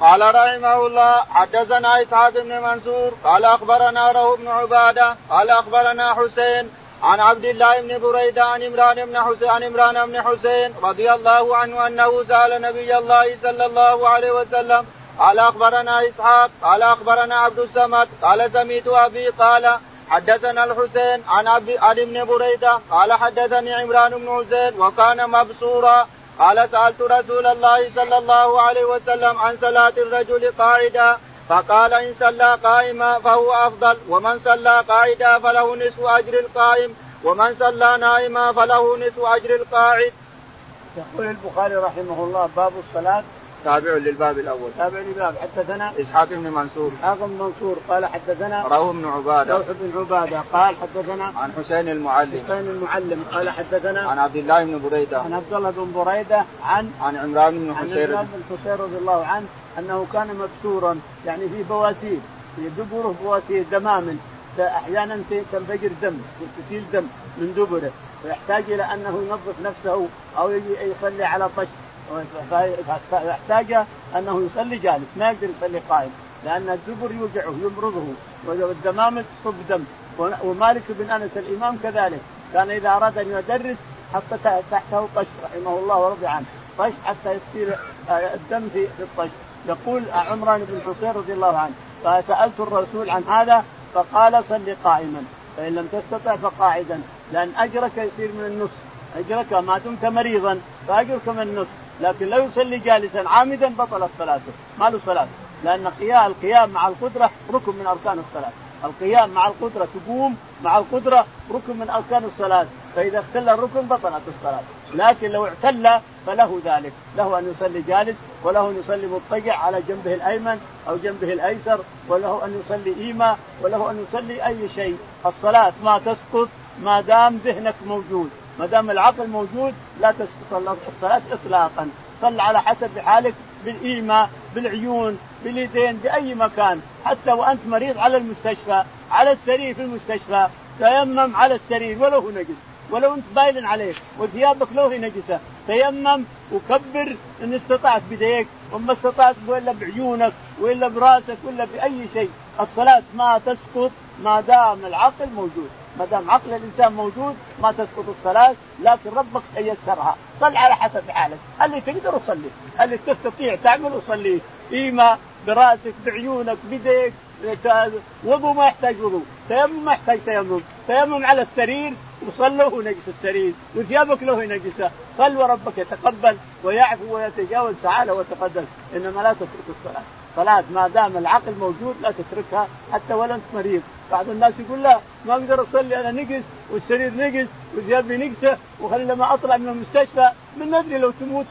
قال رحمه الله حدثنا إسحاق بن منصور قال أخبرنا روح بن عبادة قال أخبرنا حسين عن عبد الله بن بريدة عن عمران بن حسين عن عمران بن حسين رضي الله عنه أنه سأل نبي الله صلى الله عليه وسلم قال أخبرنا إسحاق قال أخبرنا عبد الصمد قال سميت أبي قال حدثنا الحسين عن عبد عن ابن بريدة قال حدثني عمران بن حسين وكان مبصورا قال سألت رسول الله صلى الله عليه وسلم عن صلاة الرجل قاعدا فقال إن صلى قائما فهو أفضل ومن صلى قاعدا فله نصف أجر القائم ومن صلى نائما فله نصف أجر القاعد. يقول البخاري رحمه الله باب الصلاة تابع للباب الأول. تابع للباب. حدثنا إسحاق بن منصور. إسحاق بن منصور قال حدثنا روح بن عبادة. روح بن عبادة قال حدثنا عن حسين المعلم. حسين المعلم قال حدثنا عن عبد الله بن بريدة. عن عبد الله بن بريدة عن عن عمران بن عن حسين. عمران بن حسين رضي الله عنه أنه كان مبتورا يعني في بواسير في دبره بواسير دمام أحيانا تنفجر دم تسيل دم من دبره ويحتاج إلى أنه ينظف نفسه أو يصلي على طش. فيحتاج أنه يصلي جالس ما يقدر يصلي قائم لأن الدبر يوجعه يمرضه والدمامل تصب دم. ومالك بن أنس الإمام كذلك كان إذا أراد أن يدرس حط تحته طش رحمه الله ورضي عنه. طش حتى يصير آه، الدم في الطش. يقول عمران بن حسين رضي الله عنه فسألت الرسول عن هذا فقال صل قائما فإن لم تستطع فقاعدا لأن أجرك يصير من النصف. أجرك ما دمت مريضا فأجرك من النصف. لكن لو يصلي جالسا عامدا بطلت صلاته ما له صلاه لأن القيام مع القدرة ركن من أركان الصلاة. القيام مع القدرة تقوم مع القدرة ركن من أركان الصلاة. فإذا اختل الركن بطلت الصلاة. لكن لو اعتل فله ذلك. له أن يصلي جالس وله أن يصلي مضطجع على جنبه الأيمن أو جنبه الأيسر وله أن يصلي إيما وله أن يصلي أي شيء. الصلاة ما تسقط ما دام ذهنك موجود. ما دام العقل موجود لا تسقط الصلاة اطلاقا. صل على حسب حالك بالإيماء بالعيون باليدين بأي مكان. حتى وأنت مريض على المستشفى على السرير في المستشفى تيمم على السرير ولو نجد ولو أنت باين عليك وثيابك لو هي نجسة تيمم وكبر إن استطعت بيديك وما استطعت والا بعيونك وإلا براسك ولا بأي شيء. الصلاة ما تسقط ما دام العقل موجود. ما دام عقل الإنسان موجود ما تسقط الصلاة لكن ربك يسرها صل على حسب حالك. اللي تقدر صلي. اللي تستطيع تعمل وصلي ايما براسك بعيونك بيديك وضوء ما يحتاج وضوء. تيمم ما يحتاج تيمم. تيمم على السرير وصل له نجس السرير. وثيابك له نجسة. صل وربك يتقبل ويعفو ويتجاوز تعالى وتقدم إنما لا تترك الصلاة. صلاة ما دام العقل موجود لا تتركها حتى ولو أنت مريض. بعض الناس يقول لا ما أقدر أصلي أنا نقص والسرير نقص وثيابي نقصة وخلي لما أطلع من المستشفى من ندري لو تموت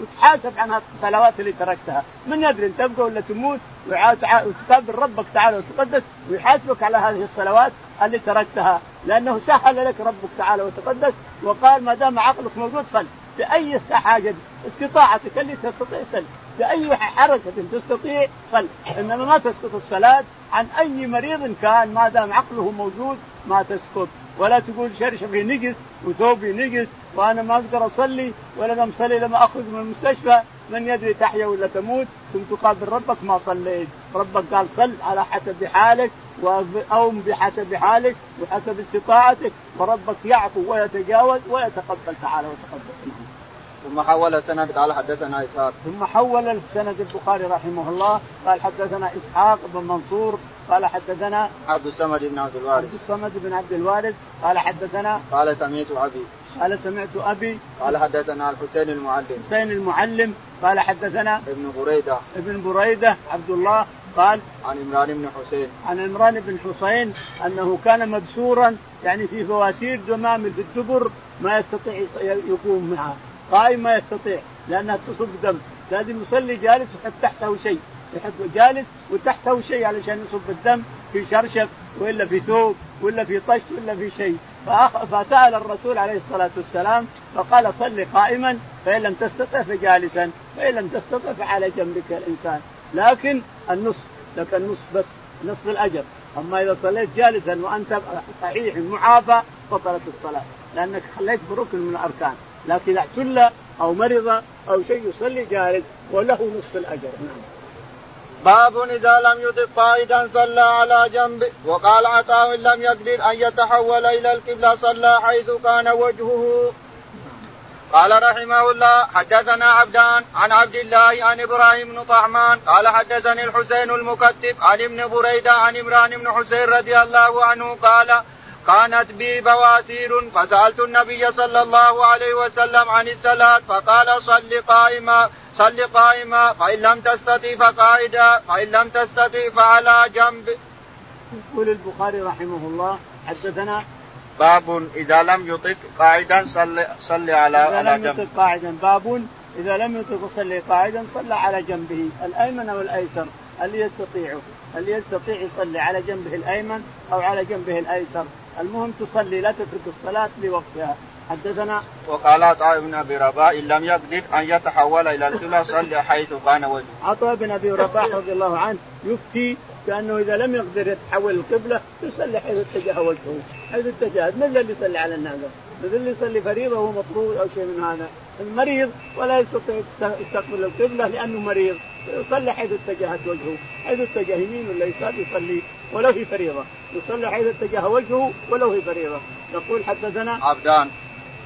وتحاسب عن الصلوات اللي تركتها. من ندري ان تبقى ولا تموت وتقابل ربك تعالى وتقدس ويحاسبك على هذه الصلوات اللي تركتها. لأنه سهل لك ربك تعالى وتقدس وقال ما دام عقلك موجود صل. بأي حاجة استطاعتك اللي تستطيع صل. بأي حركة تستطيع صل إنما ما تسقط الصلاة عن أي مريض كان ما دام عقله موجود ما تسقط. ولا تقول شرشفي نقص وثوبي نقص وأنا ما أقدر أصلي ولا مصلي لما أخرج من المستشفى من يدري تحيا ولا تموت؟ ثم تقابل ربك ما صليت. ربك قال صل على حسب حالك أو بحسب حالك وحسب استطاعتك فربك يعفو ويتجاوز ويتقبل تعالى وتقدس ثم حول السند قال حدثنا إسحاق. ثم حول السند البخاري رحمه الله قال حدثنا إسحاق بن منصور قال حدثنا عبد الصمد بن عبد الوارث. عبد الصمد بن عبد الوارث قال حدثنا قال سمعت أبي. قال سمعت أبي قال حدثنا الحسين المعلم. حسين المعلم قال حدثنا ابن بريدة. ابن بريدة عبد الله قال عن عمران بن حسين. عن عمران بن حسين أنه كان مبسورا يعني في فواسير دمام في الدبر ما يستطيع يقوم معها قائم ما يستطيع لأنها تصب دم. لازم يصلي جالس ويحط تحته شيء يحط جالس وتحته شيء علشان يصب الدم في شرشف وإلا في ثوب ولا في طشت ولا في شيء. فسأل الرسول عليه الصلاة والسلام فقال صل قائما فإن لم تستطع فجالسا فإن لم تستطع فعلى جنبك الإنسان. لكن النصف لك النصف بس نصف الأجر. أما إذا صليت جالسا وأنت صحيح معافى بطلت الصلاة لأنك خليت بركن من الأركان. لكن اذا اعتل أو مرض أو شيء يصلي جالس وله نصف الاجر نعم. باب إذا لم يطق قائدا صلى على جنب وقال عطاء لم يقدر أن يتحول إلى القبلة صلى حيث كان وجهه قال رحمه الله حدثنا عبدان عن عبد الله عن إبراهيم بن طعمان قال حدثني الحسين المكتب عن ابن بريدة عن عمران بن حسين رضي الله عنه قال كانت بي بواسير فسألت النبي صلى الله عليه وسلم عن الصلاة فقال صل قائما صل قائما فإن لم تستطع فقائدا فإن لم تستطع فعلى جنب. يقول البخاري رحمه الله حدثنا باب إذا لم يطق قاعدا صل صل على إذا على لم يطق قاعدا باب إذا لم يطق صلي قاعدا صلى على جنبه الأيمن أو الأيسر اللي يستطيعه اللي يستطيع يصلي على جنبه الأيمن أو على جنبه الأيسر المهم تصلي لا تترك الصلاة لوقتها. حدثنا؟ وقال عطاء بن أبي رباح إن لم يقدر أن يتحول إلى القبلة صلي حيث كان وجهه. عطاء بن أبي رباح رضي الله عنه يفتي كانه إذا لم يقدر يتحول القبلة يصلي حيث اتجه وجهه، حيث اتجه مثل اللي يصلي على الناقه، مثل اللي يصلي فريضة وهو مطلوب أو شيء من هذا، المريض ولا يستطيع يستقبل القبلة لأنه مريض، يصلي حيث اتجهت وجهه، حيث اتجه يمين ولا يسار يصلي ولو في فريضة، يصلي حيث اتجه وجهه ولو في فريضة، يقول حدثنا عبدان.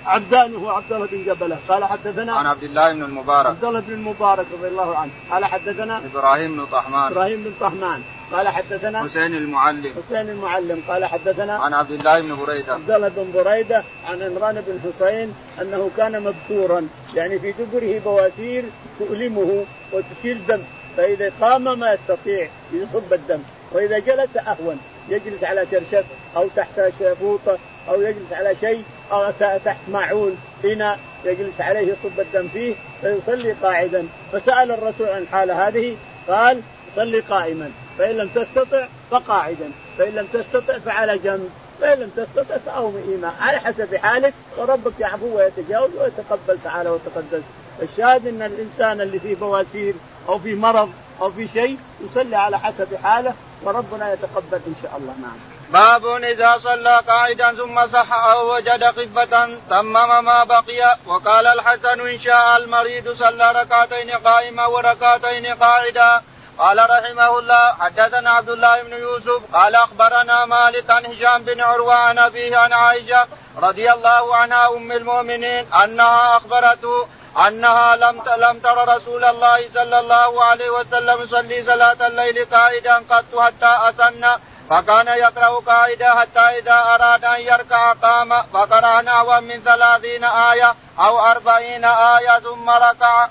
عبدان هو عبد الله بن جبله قال حدثنا عن عبد الله بن المبارك. عبد الله بن المبارك رضي الله عنه. قال حدثنا إبراهيم بن طهمان إبراهيم بن طهمان قال حدثنا حسين المعلم. حسين المعلم. قال حدثنا عن عبد الله بن بريدة. عبد الله بن بريدة عن عمران بن حسين أنه كان مبتورا يعني في دبره بواسير تؤلمه وتسيل دم فإذا قام ما يستطيع يصب الدم وإذا جلس أهون يجلس على شرشف أو تحت شفوطه أو يجلس على شيء أو تحت ماعون إناء يجلس عليه يصب الدم فيه فيصلي قاعدا. فسأل الرسول عن الحاله هذه قال صلي قائما. فإن لم تستطع فقاعدا فإن لم تستطع فعلى جنب فإن لم تستطع فاوم إيمان. على حسب حالك وربك يعفو ويتجاوز ويتقبل تعالى وتقدس. الشاهد إن الإنسان اللي فيه بواسير أو في مرض أو في شيء يصلي على حسب حاله وربنا يتقبل إن شاء الله نعم. باب إذا صلى قاعدا ثم صح أو وجد خفة تمم ما بقي. وقال الحسن إن شاء المريض صلى ركعتين قائما وركعتين قاعدا. قال رحمه الله حدثنا عبد الله بن يوسف قال أخبرنا مالك عن هشام بن عروة عن أبيه عن عائشة رضي الله عنها أم المؤمنين أنها اخبرته أنها لم لم تر رسول الله صلى الله عليه وسلم يصلي صلاة الليل قائدا قط حتى أسن فكان يقرأ قائدا حتى إذا أراد أن يركع قام فقرأ نحوا من ثلاثين آية أو أربعين آية ثم ركع.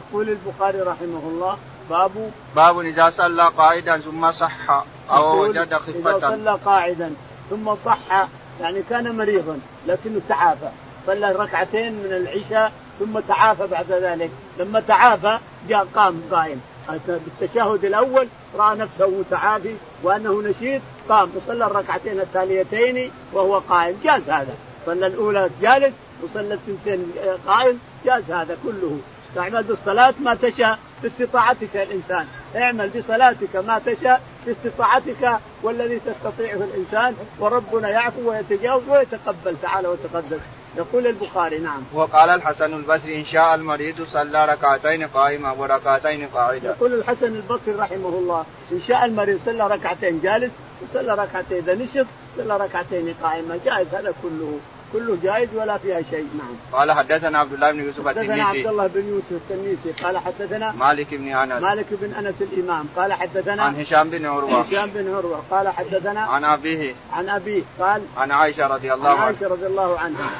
يقول البخاري رحمه الله باب باب إذا صلى قاعدا ثم صح أو وجد خفة. اذا صلى قاعدا ثم صح يعني كان مريضا لكنه تعافى. صلى ركعتين من العشاء ثم تعافى بعد ذلك. لما تعافى جاء قام قائم. بالتشهد الأول رأى نفسه متعافي وأنه نشيط قام وصلى الركعتين التاليتين وهو قائم. جاز هذا. صلى الأولى جالس وصلى الثنتين قائم. جاز هذا كله. تعمل بالصلاة ما تشاء. باستطاعتك الإنسان. اعمل بصلاتك ما تشاء باستطاعتك والذي تستطيعه الإنسان وربنا يعفو ويتجاوز ويتقبل تعالى وتقدم. يقول البخاري نعم. وقال الحسن البصري إن شاء المريض صلى ركعتين قائما وركعتين قاعدا يقول الحسن البصري رحمه الله إن شاء المريض صلى ركعتين جالس وصلى ركعتين اذا نشط صلى ركعتين قائما جائز هذا كله. كله جائز ولا فيها شيء نعم. قال حدثنا عبد الله بن يوسف التنيسي. حدثنا عبد الله بن يوسف التنيسي. قال حدثنا مالك بن أنس. مالك بن أنس الإمام. قال حدثنا عن هشام بن عروة. هشام بن عروة. قال حدثنا عن أبيه. عن أبيه. قال عن عائشة رضي الله عنها. عائشه رضي الله عنها.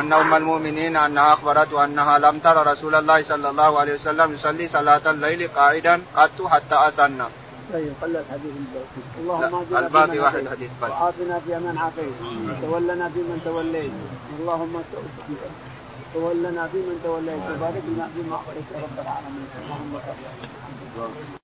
أن أم المؤمنين أنها أخبرته أنها لم تر رسول الله صلى الله عليه وسلم يصلي صلاة الليل قائدا قط حتى اسن طيب خلى الحديث اللهم اهدنا الباقي واحد حديث بس وعافنا في من عافيت. وتولنا في من توليت. اللهم تولنا في من توليت. وبارك لنا فيما اعطيت رب العالمين. اللهم صل